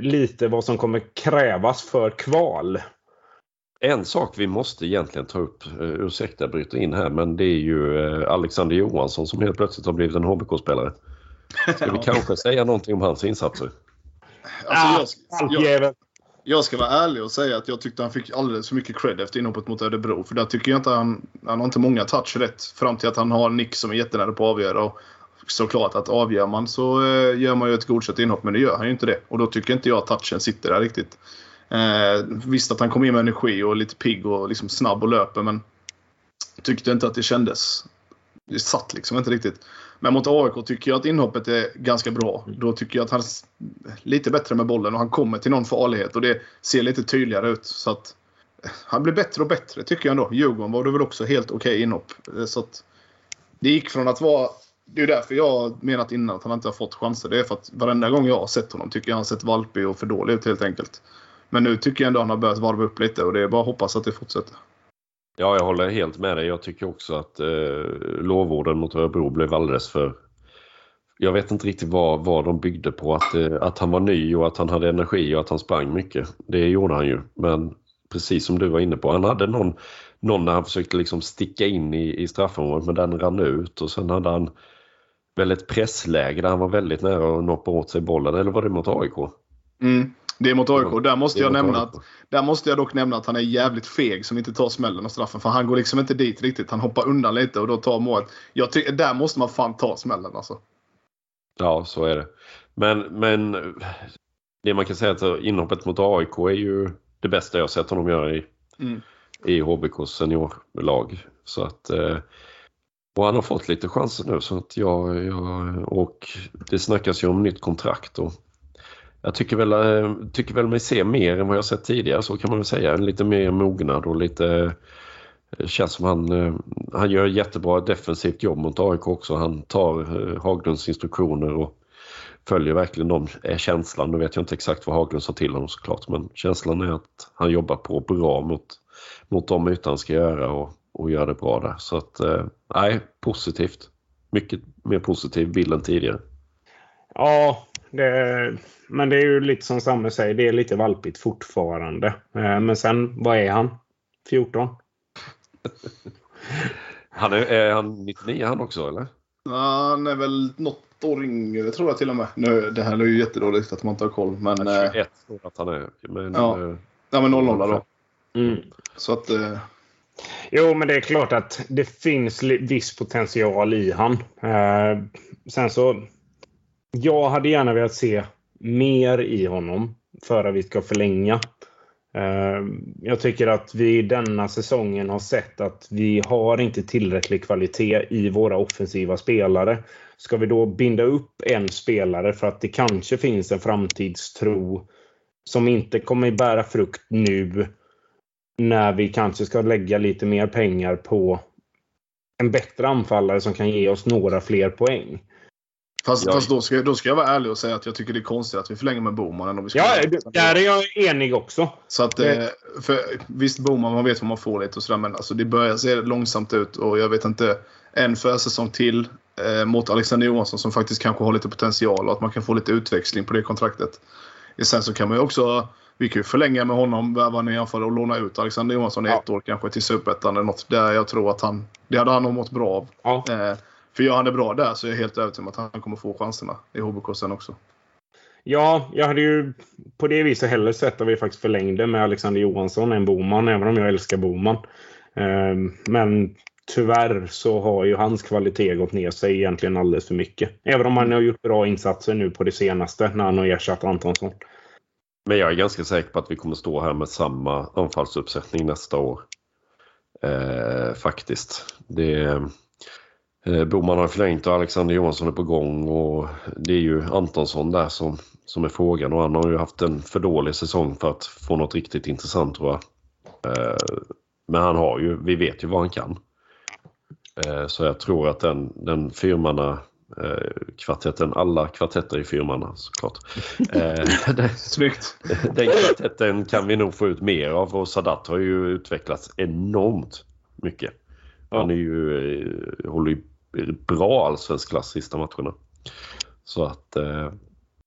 lite vad som kommer krävas för kval. En sak vi måste egentligen ta upp, uh, ursäkta jag bryter in här, men det är ju eh, Alexander Johansson som helt plötsligt har blivit en HBK-spelare. Ska vi kanske säga någonting om hans insatser? Alltså, jag, jag, Halvjävel. jag ska vara ärlig och säga att jag tyckte han fick alldeles för mycket cred efter inhoppet mot Örebro. För där tycker jag inte han... Han har inte många touch rätt. Fram till att han har Nick som är jättenära på att avgöra. Och såklart att avgör man så eh, gör man ju ett godkänt inhopp. Men det gör han ju inte det. Och då tycker inte jag att touchen sitter där riktigt. Eh, visst att han kom in med energi och lite pigg och liksom snabb och löper. Men tyckte inte att det kändes... Det satt liksom inte riktigt. Men mot AIK tycker jag att inhoppet är ganska bra. Då tycker jag att han är lite bättre med bollen och han kommer till någon farlighet och det ser lite tydligare ut. Så att eh, han blir bättre och bättre tycker jag ändå. Djurgården var det väl också helt okej inhopp. Eh, så att det gick från att vara... Det är därför jag menat innan att han inte har fått chanser. Det är för att varenda gång jag har sett honom tycker jag han har sett valpig och för dålig ut helt enkelt. Men nu tycker jag ändå han har börjat varva upp lite och det är bara att hoppas att det fortsätter. Ja, jag håller helt med dig. Jag tycker också att eh, lovorden mot Örebro blev alldeles för... Jag vet inte riktigt vad, vad de byggde på. Att, eh, att han var ny och att han hade energi och att han sprang mycket. Det gjorde han ju. Men precis som du var inne på, han hade någon, någon när han försökte liksom sticka in i, i straffområdet men den rann ut och sen hade han väl ett pressläge där han var väldigt nära att noppa åt sig bollen. Eller var det mot AIK? Mm. Det är mot AIK. Där måste, är jag nämna att, där måste jag dock nämna att han är jävligt feg som inte tar smällen och straffen. För han går liksom inte dit riktigt. Han hoppar undan lite och då tar målet. Jag tycker, där måste man fan ta smällen alltså. Ja, så är det. Men, men det man kan säga att inhoppet mot AIK är ju det bästa jag sett honom göra i, Mm. i HBKs seniorlag. Så att, eh, och han har fått lite chanser nu så att jag, jag och det snackas ju om nytt kontrakt. Och jag tycker väl, eh, tycker väl mig se mer än vad jag sett tidigare så kan man väl säga. Lite mer mognad och lite det känns som han, eh, han gör jättebra defensivt jobb mot AIK också. Han tar Haglunds instruktioner och följer verkligen dem. Är känslan, nu vet jag inte exakt vad Haglund sa till honom såklart, men känslan är att han jobbar på bra mot, mot de ytor han ska göra och, och gör det bra där. Så att, eh, nej, positivt. Mycket mer positiv bild än tidigare. Ja, det, men det är ju lite som Samme säger. Det är lite valpigt fortfarande. Eh, Men sen, vad är han? 14? Han är, är han 99 han också eller? Han är väl något år yngre tror jag till och med. Nu, det här är ju jättedåligt att man inte har koll. Men, eh, 21 tror jag att han är. Men, Ja. eh, ja, men 00 då. Mm. Så att... Jo, men det är klart att det finns viss potential i han. Eh, sen så... Jag hade gärna velat se mer i honom för att vi ska förlänga. Eh, jag tycker att vi denna säsongen har sett att vi har inte tillräcklig kvalitet i våra offensiva spelare. Ska vi då binda upp en spelare för att det kanske finns en framtidstro som inte kommer bära frukt nu när vi kanske ska lägga lite mer pengar på en bättre anfallare som kan ge oss några fler poäng. Fast, Ja. fast då, ska, då ska jag vara ärlig och säga att jag tycker det är konstigt att vi förlänger med Boman. än om vi ska Ja, där är jag enig också. Så att, eh, för, visst, Boman, man vet vad man får lite och sådär, men alltså, det börjar se långsamt ut och jag vet inte. En försäsong till eh, mot Alexander Johansson som faktiskt kanske har lite potential och att man kan få lite utväxling på det kontraktet. Sen så kan man ju också, vi kan ju förlänga med honom, värva en anfallare och låna ut Alexander Johansson i Ja. ett år kanske till Superettan eller något. Där jag tror att han, det hade han nog mått bra av. Ja. Eh, för gör han det bra där så är jag helt övertygad om att han kommer få chanserna i HBK sen också. Ja, jag hade ju på det viset hellre sett att vi faktiskt förlängde med Alexander Johansson än Boman, även om jag älskar Boman. Ehm, Men tyvärr så har ju hans kvalitet gått ner sig egentligen alldeles för mycket. Även om han har gjort bra insatser nu på det senaste när han har ersatt Antonsson. Men jag är ganska säker på att vi kommer stå här med samma anfallsuppsättning nästa år. Eh, faktiskt. Det, eh, Boman har förlängt och Alexander Johansson är på gång och det är ju Antonsson där som, som är frågan och han har ju haft en för dålig säsong för att få något riktigt intressant tror jag. Eh, men han har ju, vi vet ju vad han kan. Eh, så jag tror att den, den fyrmanna kvartetten, alla kvartetter i fyrmanna såklart. Eh, det, Snyggt! den kvartetten kan vi nog få ut mer av och Sadat har ju utvecklats enormt mycket. Han är ju, eh, håller ju bra allsvensk klass sista matcherna. Så att, eh,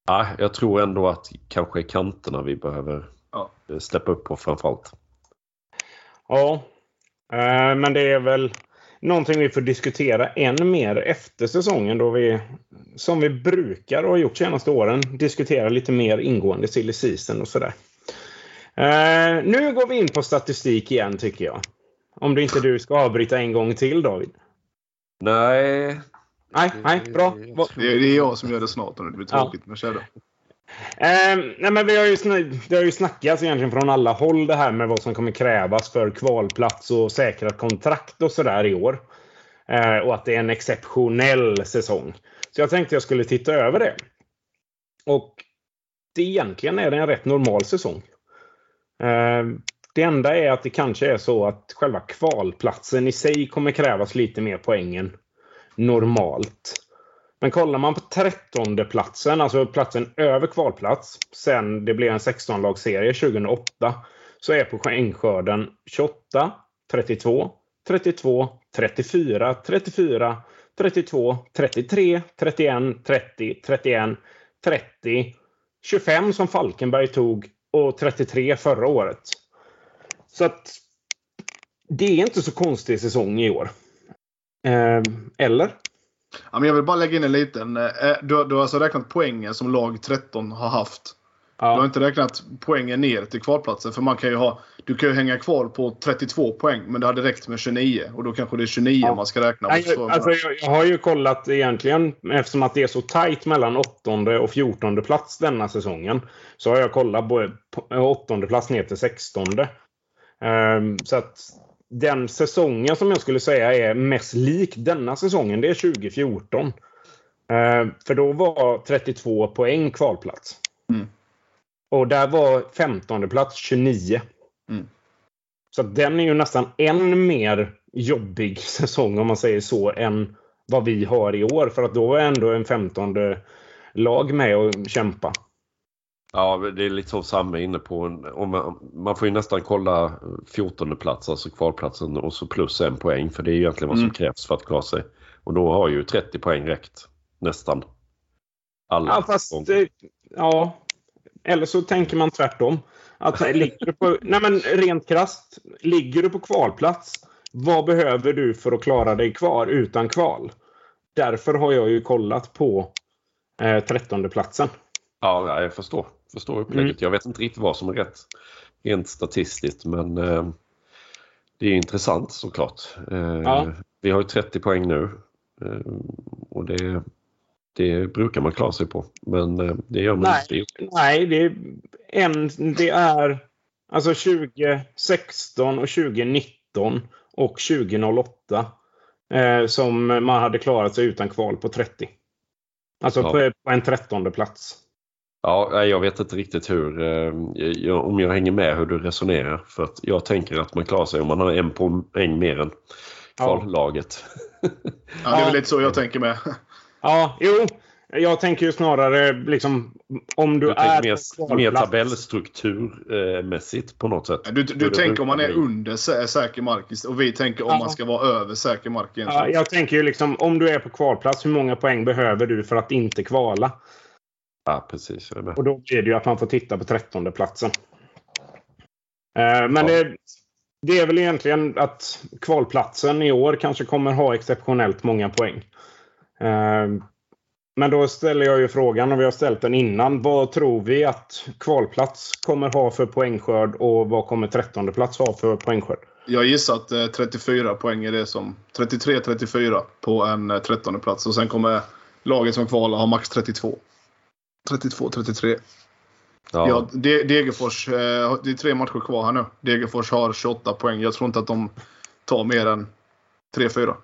ja, jag tror ändå att kanske kanterna vi behöver Ja. eh, steppa upp på framförallt. Ja, eh, men det är väl någonting vi får diskutera än mer efter säsongen då vi, som vi brukar och har gjort senaste åren, diskutera lite mer ingående silly season och sådär. Eh, nu går vi in på statistik igen tycker jag. Om du inte du ska avbryta en gång till David. Nej. Nej, nej, bra. Det är, jag som gör det snart nu. Det blir tråkigt, men kör då. Eh, nej, men vi har ju det har ju snackats egentligen från alla håll det här med vad som kommer krävas för kvalplats och säkrat kontrakt och sådär i år. Eh, och att det är en exceptionell säsong. Så jag tänkte jag skulle titta över det. Och det egentligen är det en rätt normal säsong. Eh, det enda är att det kanske är så att själva kvalplatsen i sig kommer krävas lite mer poäng än normalt. Men kollar man på trettonde platsen, alltså platsen över kvalplats, sen det blev en 16-lagsserie 2008, så är poängskörden 28, 32, 32, 34, 34, 32, 33, 31, 30, 31, 30, 25 som Falkenberg tog och 33 förra året. Så att det är inte så konstig säsong i år. Eh, eller? Ja, men jag vill bara lägga in en liten. eh, Du, du har alltså räknat poängen som lag 13 har haft. Du har Ja. inte räknat poängen ner till kvalplatsen. För man kan ju ha, du kan ju hänga kvar på 32 poäng, men det hade räckt med 29. Och då kanske det är 29 Ja. man ska räkna. Nej, jag, alltså, jag, jag har ju kollat egentligen, eftersom att det är så tajt mellan åttonde och fjortonde plats denna säsongen. Så har jag kollat på- åttonde plats ner till sextonde. Ehm, så att den säsongen som jag skulle säga är mest lik denna säsongen, det är 2014. Ehm, för då var 32 poäng kvalplats. Mm. Och där var 15 plats 29. Mm. Så den är ju nästan än mer jobbig säsong om man säger så än vad vi har i år. För att då är ändå en 15 lag med och kämpa. Ja, det är lite som Samme är inne på. Om man, man får ju nästan kolla 14 plats, alltså kvalplatsen och så plus en poäng. För det är egentligen vad som Mm. krävs för att klara sig. Och då har ju 30 poäng räckt. Nästan. Alla. Ja, fast... eh, Ja. Eller så tänker man tvärtom. Att ligger du på, nej men rent krasst. Ligger du på kvalplats, vad behöver du för att klara dig kvar utan kval? Därför har jag ju kollat på eh, 13 platsen. Ja, ja, jag förstår. Förstår upplägget. Mm. Jag vet inte riktigt vad som är rätt rent statistiskt men eh, det är intressant såklart. Eh, Ja. Vi har ju 30 poäng nu eh, och det, det brukar man klara sig på. Men eh, det gör man Nej. inte. Nej, det är, en, det är alltså 2016 och 2019 och 2008 eh, som man hade klarat sig utan kval på 30. Alltså Ja. på, på en trettonde plats. Ja, jag vet inte riktigt hur, eh, jag, om jag hänger med hur du resonerar. För att jag tänker att man klarar sig om man har en poäng mer än kvallaget. Ja, det är väl lite så jag tänker med. Ja, jo. Jag tänker ju snarare liksom om du, Du är mer, mer tabellstrukturmässigt på något sätt. Du, du, det tänker om man är under sä säker mark och vi tänker om Ja. man ska vara över säker mark Ja, egentligen. jag tänker ju liksom om du är på kvalplats, hur många poäng behöver du för att inte kvala? Ja, precis. Jag är med. Och då blir det ju att man får titta på trettonde platsen. Eh, Men Ja. det, det är väl egentligen att kvalplatsen i år kanske kommer ha exceptionellt många poäng. Eh, Men då ställer jag ju frågan, och vi har ställt den innan. Vad tror vi att kvalplats kommer ha för poängskörd och vad kommer trettonde plats ha för poängskörd? Jag gissar att eh, 34 poäng är det som... 33-34 på en eh, 13 plats. Och sen kommer laget som kvalar ha max 32. 32-33. Ja, Ja, De- Degerfors, eh, det är tre matcher kvar här nu. Degerfors har 28 poäng. Jag tror inte att de tar mer än 3-4.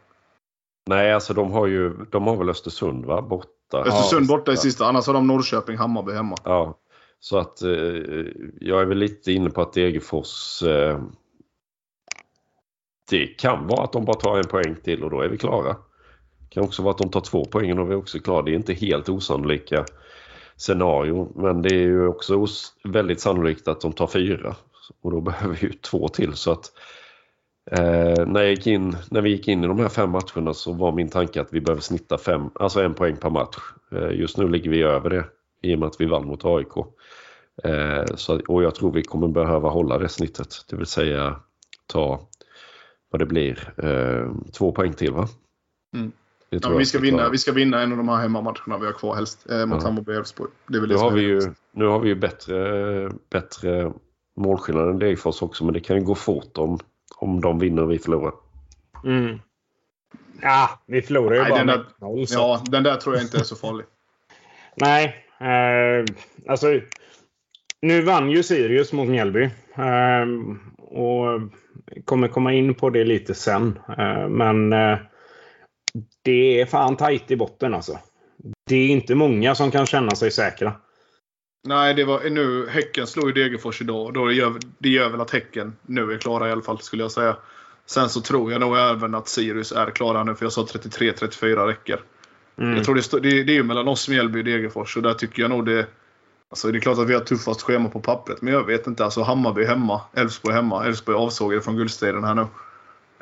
Nej, alltså de har ju de har väl Östersund va? borta. Östersund borta i sista. Annars har de Norrköping, Hammarby hemma. Ja, så att eh, jag är väl lite inne på att Degerfors eh, det kan vara att de bara tar en poäng till och då är vi klara. Det kan också vara att de tar två poäng och då är vi också klara. Det är inte helt osannolika scenario men det är ju också väldigt sannolikt att de tar fyra och då behöver vi ju två till så att eh, när, jag gick in, när vi gick in i de här fem matcherna så var min tanke att vi behöver snitta fem, alltså en poäng per match. Eh, just nu ligger vi över det i och med att vi vann mot AIK. Eh, så, och jag tror vi kommer behöva hålla det snittet, det vill säga ta vad det blir, eh, två poäng till va? Mm. Det Ja, vi, ska vinna, vi ska vinna en av de här hemmamatcherna vi har kvar helst. Eh, mot Ja. Hammarby och Elfsborg. Det är väl det Nu har vi ju, nu har vi ju bättre, bättre målskillnad än Degerfors också men det kan ju gå fort om, om de vinner och vi förlorar. Mm. Ja, vi förlorar ju Nej, bara den där- 1-0. så- Ja, den där tror jag inte är så farlig. Nej, eh, alltså. Nu vann ju Sirius mot Mjällby. Eh, och kommer komma in på det lite sen. Eh, men eh, det är fan tajt i botten alltså. Det är inte många som kan känna sig säkra. Nej, det var nu. Häcken slog ju Degerfors idag. Då gör, det gör väl att Häcken nu är klara i alla fall, skulle jag säga. Sen så tror jag nog även att Sirius är klara nu, för jag sa 33-34 räcker. Mm. Jag tror det, det, det är ju mellan oss, Mjällby och Degerfors. Och där tycker jag nog det... Alltså det är klart att vi har tuffast schema på pappret, men jag vet inte. Alltså Hammarby hemma, Elfsborg hemma. Elfsborg avsågade från guldstriden här nu.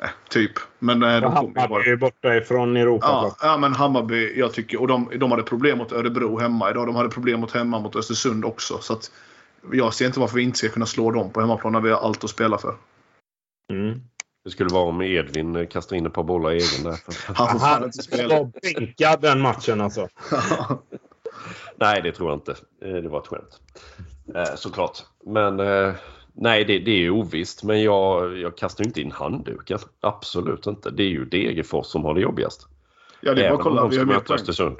Eh, typ. Men eh, de bara... Hammarby är borta ifrån Europa. Ja, ja, men Hammarby, jag tycker, och de, de hade problem mot Örebro hemma idag. De hade problem mot hemma mot Östersund också. Så att jag ser inte varför vi inte ska kunna slå dem på hemmaplan när vi har allt att spela för. Mm. Det skulle vara om Edvin kastar in ett par bollar i egen där. Han får Han inte spela. var bänkad den matchen alltså. Nej, det tror jag inte. Eh, Det var ett skämt. Eh, Såklart. Men eh, nej, det, det är ovisst. Men jag, jag kastar inte in handduken. Absolut inte. Det är ju Degerfors som har det jobbigast. Ja, det är bara Även att kolla. Vi har mer poäng. Östersund.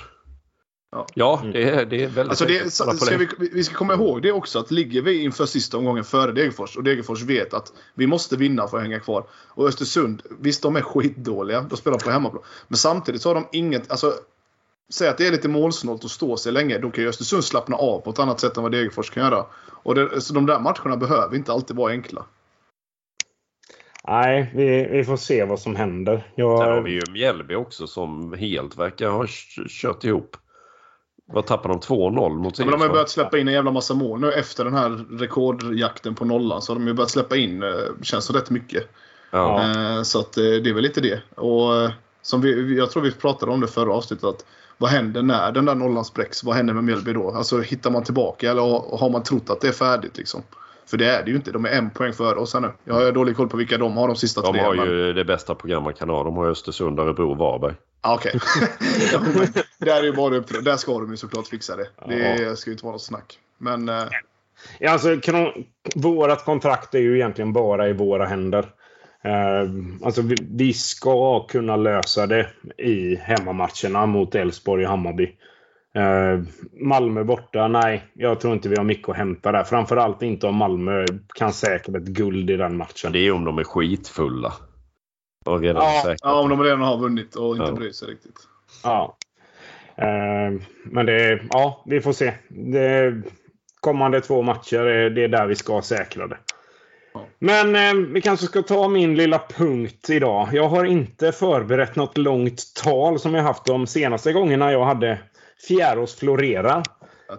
Ja. Ja, det är, det är väldigt Alltså det, ska vi, vi ska komma ihåg det också att ligger vi inför sista omgången före Degerfors och Degerfors vet att vi måste vinna för att hänga kvar. Och Östersund, visst de är skitdåliga. De spelar på hemmaplan. Men samtidigt så har de inget... Alltså, Säg att det är lite målsnålt att stå sig länge. Då kan ju Östersund slappna av på ett annat sätt än vad Degerfors kan göra. Och det, så de där matcherna behöver inte alltid vara enkla. Nej, vi, vi får se vad som händer. Jag, Sen har vi ju Mjällby också som helt verkar ha kört ihop. Vad tappade de? 2-0 mot Ja, men de har ju börjat släppa in en jävla massa mål nu efter den här rekordjakten på nollan. Så har de ju börjat släppa in, eh, känns det rätt mycket. Ja. Eh, Så att eh, det är väl lite det. Och som vi, jag tror vi pratade om det förra avsnittet. Att vad händer när den där nollan spräcks? Vad händer med Mjällby då? Alltså hittar man tillbaka eller har man trott att det är färdigt liksom? För det är det ju inte. De är en poäng före oss här nu. Jag har dålig koll på vilka de har de sista De tre. har men- ju det bästa program man kan ha. De har Östersund, Örebro och Varberg. Ah, Okej. ja, men där är ju bara upp till Där ska de ju såklart fixa det. Det ska ju inte vara något snack. Men eh, Ja, alltså, vårat kontrakt är ju egentligen bara i våra händer. Eh, alltså, vi, vi ska kunna lösa det i hemmamatcherna mot Elfsborg och Hammarby. Eh, Malmö borta, nej. Jag tror inte vi har mycket att hämta där. Framförallt inte om Malmö kan säkra ett guld i den matchen. Det är om de är skitfulla. Och redan Ja, ja, om de redan har vunnit och inte Ja. bryr sig riktigt. Ja. Eh, men det, ja, vi får se. Det, kommande två matcher, är- det är där vi ska säkra det. Men eh, vi kanske ska ta min lilla punkt idag. Jag har inte förberett något långt tal som jag haft de senaste gångerna jag hade Fjärås florera.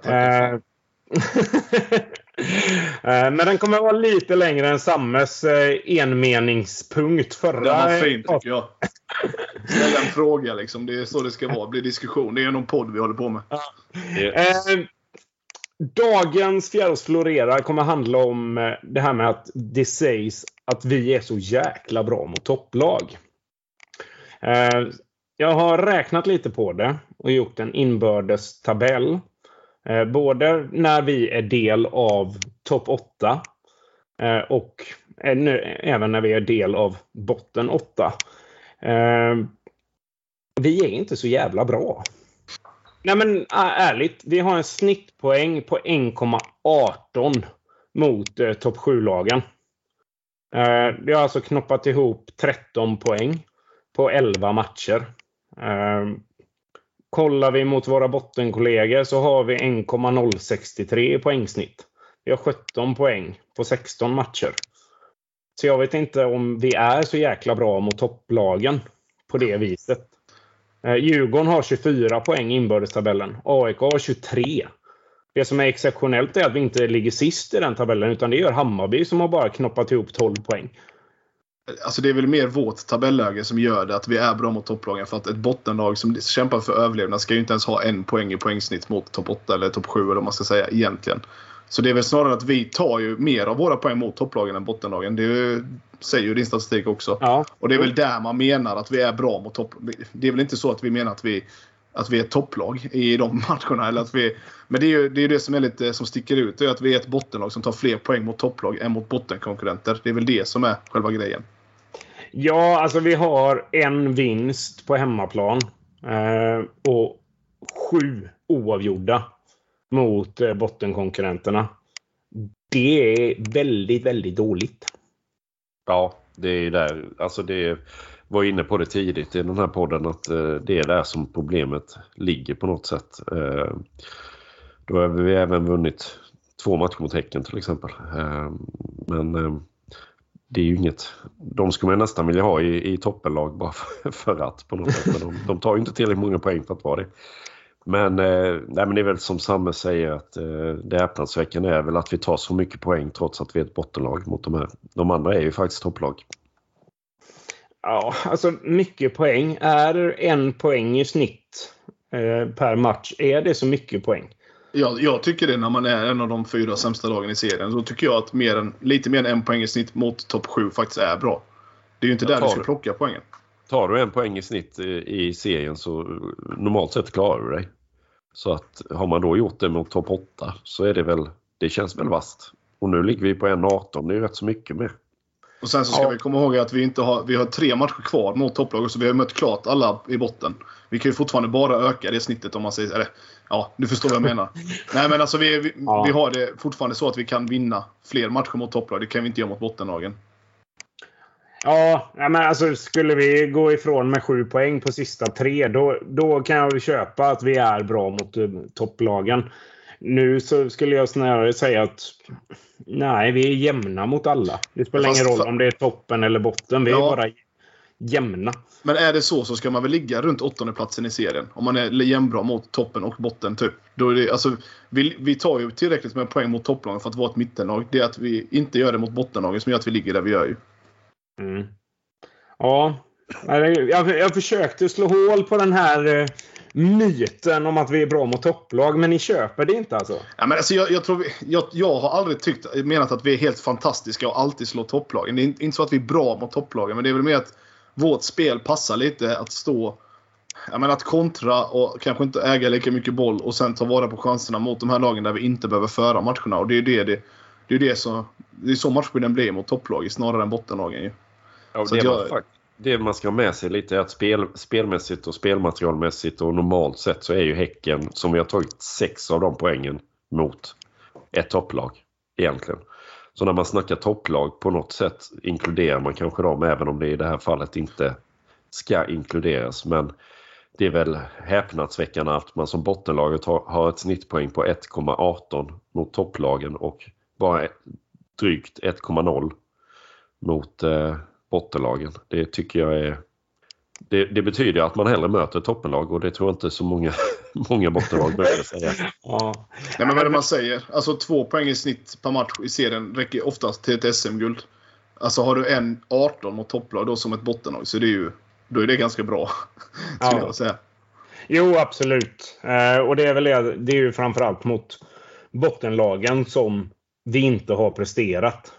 Eh, eh, Men den kommer vara lite längre än Sammes eh, enmeningspunkt förra. Det var fint tycker jag. Ställa en fråga liksom. Det är så det ska vara. Det blir diskussion. Det är någon podd vi håller på med. Eh, dagens Fjärås florera kommer handla om eh, det här med att det sägs att vi är så jäkla bra mot topplag. Eh, jag har räknat lite på det och gjort en inbördes tabell. Eh, både när vi är del av topp 8 och även när vi är del av botten 8. Vi är inte så jävla bra. Nej men äh, ärligt, vi har en snittpoäng på 1,18 mot eh, topp 7-lagen. Eh, vi har alltså knoppat ihop 13 poäng på 11 matcher. Eh, kollar vi mot våra bottenkollegor så har vi 1,063 i poängsnitt. Vi har 17 poäng på 16 matcher. Så jag vet inte om vi är så jäkla bra mot topplagen på det viset. Eh, Djurgården har 24 poäng i inbördestabellen. AIK har 23. Det som är exceptionellt är att vi inte ligger sist i den tabellen utan det gör Hammarby som har bara knoppat ihop 12 poäng. Alltså det är väl mer vårt tabelläge som gör det att vi är bra mot topplagen. För att ett bottenlag som kämpar för överlevnad ska ju inte ens ha en poäng i poängsnitt mot topp 8 eller topp 7 eller vad man ska säga egentligen. Så det är väl snarare att vi tar ju mer av våra poäng mot topplagen än bottenlagen. Det ju, säger ju din statistik också. Ja. Och det är väl där man menar att vi är bra mot topp... Det är väl inte så att vi menar att vi, att vi är ett topplag i de matcherna. Eller att vi, men det är ju det, är det som är lite som sticker ut. Det är att vi är ett bottenlag som tar fler poäng mot topplag än mot bottenkonkurrenter. Det är väl det som är själva grejen. Ja, alltså vi har en vinst på hemmaplan. Eh, och sju oavgjorda mot eh, bottenkonkurrenterna. Det är väldigt, väldigt dåligt. Ja, det är där. Alltså det var inne på det tidigt i den här podden att eh, det är där som problemet ligger på något sätt. Eh, då har vi även vunnit två matcher mot Häcken till exempel. Men det är ju inget. De skulle man nästan vilja ha i, i toppenlag bara för, för att på något sätt. Men de, de tar ju inte tillräckligt många poäng för att vara det. Men, eh, nej, men det är väl som Samme säger att eh, det häpnadsväckande är väl att vi tar så mycket poäng trots att vi är ett bottenlag mot de här. De andra är ju faktiskt topplag. Ja, alltså mycket poäng. Är en poäng i snitt eh, per match, är det så mycket poäng? Jag, jag tycker det när man är en av de fyra sämsta lagen i serien. Då tycker jag att mer än, lite mer än en poäng i snitt mot topp 7 faktiskt är bra. Det är ju inte Jag där du ska plocka poängen. Tar du en poäng i snitt i, i serien så normalt sett klarar du dig. Så att har man då gjort det mot topp 8 så är det väl, det känns väl vast. Och nu ligger vi på 1,18. Det är ju rätt så mycket mer. Och sen så ska Ja. vi komma ihåg att vi inte har, vi har tre matcher kvar mot topplaget. Så vi har mött klart alla i botten. Vi kan ju fortfarande bara öka det snittet om man säger... Eller, ja, du förstår vad jag menar. Nej men alltså vi, vi, Ja. vi har det fortfarande så att vi kan vinna fler matcher mot topplag. Det kan vi inte göra mot bottenlagen. Ja, men alltså skulle vi gå ifrån med sju poäng på sista tre, då, då kan jag väl köpa att vi är bra mot eh, topplagen. Nu så skulle jag snarare säga att nej, vi är jämna mot alla. Det spelar Fast ingen roll om det är toppen eller botten. Vi är Ja. bara jämna. Men är det så så ska man väl ligga runt åttonde platsen i serien. Om man är jämnbra mot toppen och botten typ. Då är det, alltså, vi, vi tar ju tillräckligt med poäng mot topplagen för att vara ett mittenlag. Det är att vi inte gör det mot bottenlagen som gör att vi ligger där vi gör ju. Mm. Ja, jag, jag försökte slå hål på den här eh, myten om att vi är bra mot topplag, men ni köper det inte alltså? Ja, men alltså, jag, jag, tror vi, jag, jag har aldrig tyckt, menat att vi är helt fantastiska och alltid slår topplagen. Det är inte så att vi är bra mot topplagen, men det är väl mer att vårt spel passar lite att stå... Jag menar att kontra och kanske inte äga lika mycket boll och sen ta vara på chanserna mot de här lagen där vi inte behöver föra matcherna. Och det är det, det, det, är det, så, det är så matchbilden blir mot topplag snarare än bottenlagen. Ju. Ja, det, man, jag- fakt- det man ska ha med sig lite är att spel, spelmässigt och spelmaterialmässigt och normalt sett så är ju Häcken, som vi har tagit sex av de poängen mot, ett topplag egentligen. Så när man snackar topplag på något sätt inkluderar man kanske dem även om det i det här fallet inte ska inkluderas. Men det är väl häpnadsväckande att man som bottenlaget har, har ett snittpoäng på 1,18 mot topplagen och bara drygt 1,0 mot eh, bottenlagen. Det tycker jag är... Det, det, betyder att man hellre möter toppenlag och det tror jag inte så många, många bottenlag brukar säga. Ja. Nej, men vad är det man säger? Alltså två poäng i snitt per match i serien räcker oftast till ett SM-guld. Alltså har du en 18 mot topplag då som ett bottenlag så det är ju, då är det ganska bra. Skulle ja. jag säga. Jo, absolut. Eh, och det är väl det, det är ju framförallt mot bottenlagen som vi inte har presterat.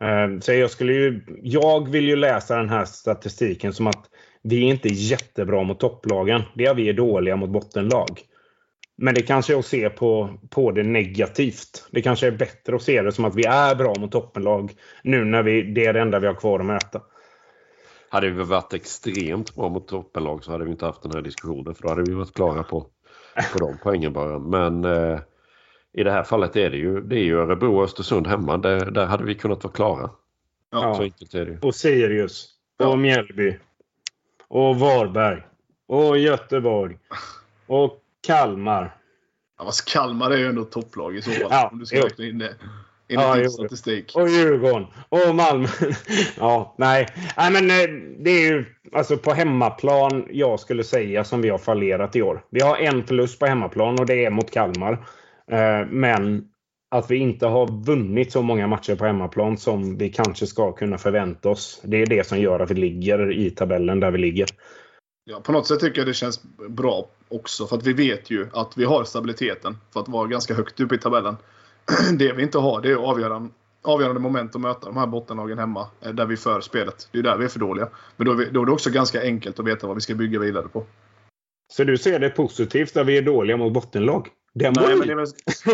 Ehm, så jag, skulle ju, jag vill ju läsa den här statistiken som att vi är inte jättebra mot topplagen. Det är vi är dåliga mot bottenlag. Men det kanske är att se på, på det negativt. Det kanske är bättre att se det som att vi är bra mot toppenlag nu när vi, det är det enda vi har kvar att möta. Hade vi varit extremt bra mot toppenlag så hade vi inte haft den här diskussionen för då hade vi varit klara på, på de poängen bara. Men eh, i det här fallet är det ju, det är ju Örebro och Östersund hemma. Där, där hade vi kunnat vara klara. Ja. Så enkelt är det Och Sirius. Och. Mjällby. Och Varberg. Och Göteborg. Och Kalmar. Ja, fast Kalmar är ju ändå topplag i så fall. Ja, om du ska räkna in det. Enligt ja, din statistik. Och Djurgården. Och Malmö. ja, nej. nej. men eh, det är ju alltså på hemmaplan jag skulle säga som vi har fallerat i år. Vi har en förlust på hemmaplan och det är mot Kalmar. Eh, men att vi inte har vunnit så många matcher på hemmaplan som vi kanske ska kunna förvänta oss. Det är det som gör att vi ligger i tabellen där vi ligger. Ja, på något sätt tycker jag det känns bra också. För att vi vet ju att vi har stabiliteten för att vara ganska högt uppe i tabellen. Det vi inte har det är avgörande, avgörande moment att möta de här bottenlagen hemma. Eh, där vi för spelet. Det är där vi är för dåliga. Men då är, vi, då är det också ganska enkelt att veta vad vi ska bygga vidare på. Så du ser det positivt där vi är dåliga mot bottenlag? Nej, men det, är väl,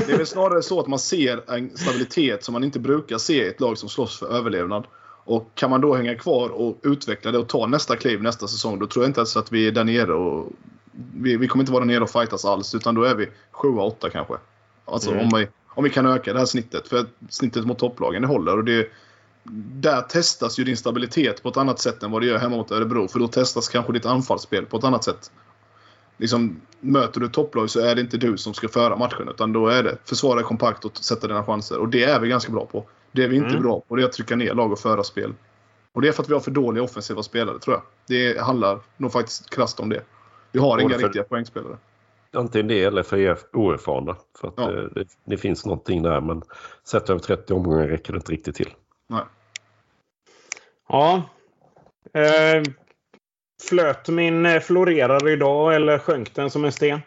det är väl snarare så att man ser en stabilitet som man inte brukar se i ett lag som slåss för överlevnad. Och kan man då hänga kvar och utveckla det och ta nästa kliv nästa säsong, då tror jag inte ens att vi är där nere och... Vi, vi kommer inte vara där nere och fightas alls, utan då är vi 7-8 kanske. Alltså mm. om, vi, om vi kan öka det här snittet. För snittet mot topplagen, det håller. Och det, där testas ju din stabilitet på ett annat sätt än vad det gör hemma mot Örebro. För då testas kanske ditt anfallsspel på ett annat sätt. Liksom, möter du topplag så är det inte du som ska föra matchen. Utan då är det försvara kompakt och sätta dina chanser. Och det är vi ganska bra på. Det är vi inte mm. bra på det är att trycka ner lag och föra spel. Och det är för att vi har för dåliga offensiva spelare tror jag. Det handlar nog faktiskt krasst om det. Vi har inga för, riktiga poängspelare. Antingen det eller för er oerfarna. För att ja. det, det, det, finns någonting där men sett över 30 omgångar räcker det inte riktigt till. Nej. Ja. Eh, flöt min eh, florerar idag eller sjönk den som en sten?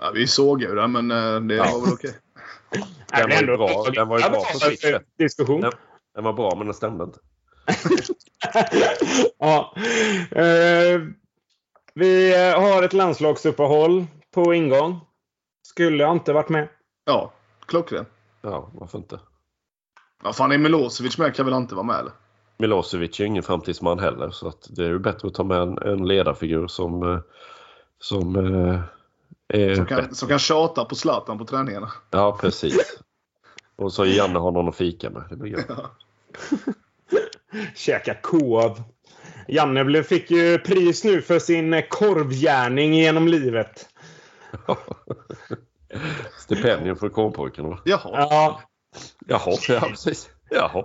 Ja, vi såg ju den men eh, det var väl okej. Den, var ju bra, den var ju bra på sitt sätt. Diskussion. Den, den, var bra men den stämde inte. ja. Eh, vi har ett landslagsuppehåll på ingång. Skulle inte varit med. Ja, klockren. Ja, varför inte? Ja, fan, är Milosevic med kan väl inte vara med eller? Milosevic är ingen framtidsman heller så att det är ju bättre att ta med en, en ledarfigur som, eh, som eh, är som kan, som kan tjata på Zlatan på träningarna. Ja, precis. Och så Janne har någon att fika med. Det blir gött. Ja. Käka kov. Janne fick ju pris nu för sin korvgärning genom livet. Stipendium för korvpojken va? Jaha. Ja. Jaha, ja precis. Jaha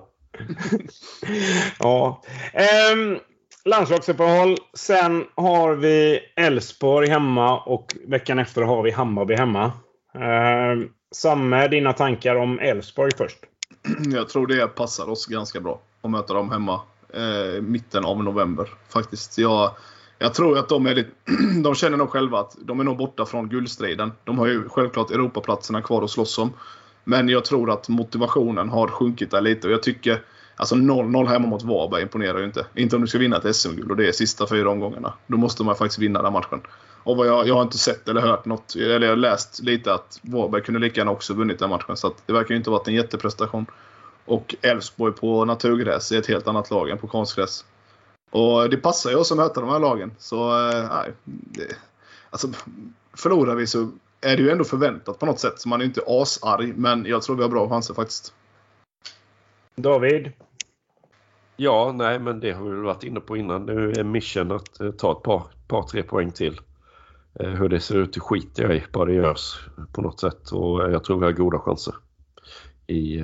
ja. Um, landslagsuppehåll. Sen har vi Elfsborg hemma och veckan efter har vi Hammarby hemma. Um, Samme, dina tankar om Elfsborg först? Jag tror det passar oss ganska bra att möta dem hemma eh, mitten av november. Faktiskt. Jag, jag tror att de, är lite, de känner nog själva att de är nog borta från guldstriden. De har ju självklart Europaplatserna kvar att slåss om. Men jag tror att motivationen har sjunkit där lite och jag tycker Alltså 0-0 hemma mot Varberg imponerar ju inte. Inte om du ska vinna ett SM-guld och det är sista fyra omgångarna. Då måste man faktiskt vinna den matchen. Och vad jag, jag har inte sett eller hört något, eller jag har läst lite att Varberg kunde lika gärna också vunnit den matchen. Så det verkar ju inte ha varit en jätteprestation. Och Elfsborg på naturgräs är ett helt annat lag än på konstgräs. Och det passar ju oss att möta de här lagen. Så eh, nej. Det, alltså, förlorar vi så är det ju ändå förväntat på något sätt. Så man är inte asarg. Men jag tror vi har bra chanser faktiskt. David? Ja, nej, men det har vi väl varit inne på innan. Nu är mission att eh, ta ett par, par tre poäng till. Eh, hur det ser ut skiter jag i, bara det görs på något sätt. Och jag tror vi har goda chanser i,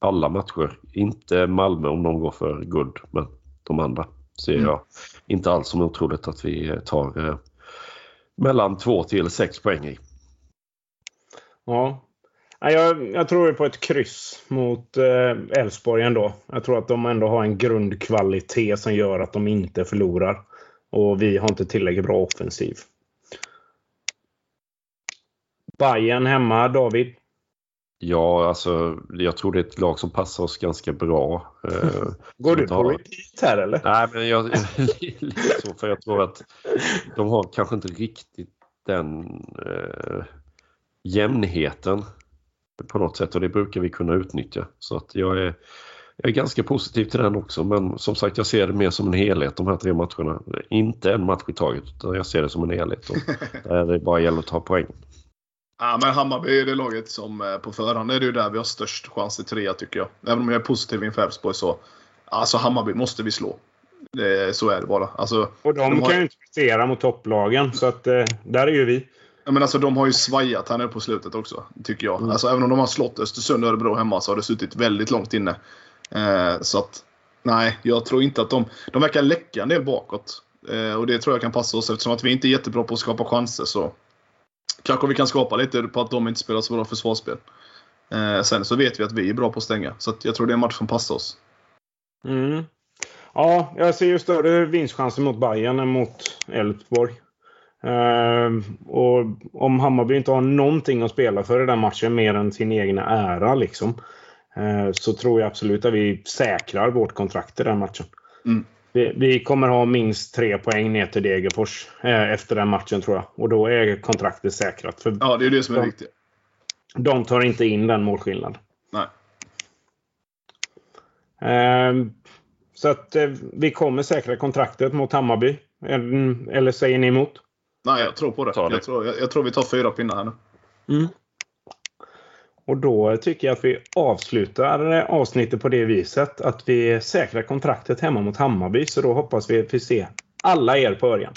alla matcher. Inte Malmö om de går för guld, men de andra ser Mm. jag inte alls som otroligt att vi tar eh, mellan två till sex poäng i. Ja. Jag, jag tror på ett kryss mot eh, Elfsborg ändå. Jag tror att de ändå har en grundkvalitet som gör att de inte förlorar. Och vi har inte tillräckligt bra offensiv. Bayern hemma, David. Ja, alltså jag tror det är ett lag som passar oss ganska bra. Eh, Går du på repeat här eller? Nej, men jag, så, för jag tror att de har kanske inte riktigt den eh, jämnheten på något sätt och det brukar vi kunna utnyttja. Så att jag är, jag är ganska positiv till den också men som sagt jag ser det mer som en helhet de här tre matcherna. Inte en match i taget utan jag ser det som en helhet. Och där det bara gäller att ta poäng. Ja, men Hammarby är det laget som eh, på förhand är det ju där vi har störst chans till trea tycker jag. Även om jag är positiv inför Elfsborg så. Alltså Hammarby måste vi slå. Det, så är det bara. Alltså, Och de, De har- kan ju inte prestera mot topplagen. Så att eh, där är ju vi. Ja, men alltså, de har ju svajat här nu på slutet också, tycker jag. Mm. Alltså, även om de har slått Östersund och Örebro hemma så har det suttit väldigt långt inne. Eh, så att, nej, jag tror inte att de... De verkar läcka en del bakåt. Eh, och det tror jag kan passa oss eftersom att vi inte är jättebra på att skapa chanser. Så kanske vi kan skapa lite på att de inte spelar så bra försvarsspel. Eh, sen så vet vi att vi är bra på att stänga. Så att jag tror det är en match som passar oss. Mm. Ja, jag ser ju större vinstchanser mot Bayern än mot Elfsborg. Ehm, och om Hammarby inte har någonting att spela för i den matchen mer än sin egna ära liksom. eh, så tror jag absolut att vi säkrar vårt kontrakt i den matchen. Mm. Vi, vi kommer ha minst tre poäng ner till Degerfors eh, efter den matchen tror jag. Och då är kontraktet säkrat. För Ja, det är det som är Ja. viktigt. de tar inte in den målskillnaden. Nej. Ehm, så att eh, vi kommer säkra kontraktet mot Hammarby. Eller säger ni emot? Nej, jag tror på det. Jag, tror, jag, jag tror vi tar fyra pinnar här nu. Och då tycker jag att vi avslutar avsnittet på det viset att vi säkrar kontraktet hemma mot Hammarby. Så då hoppas vi att vi ser alla er på Örjan.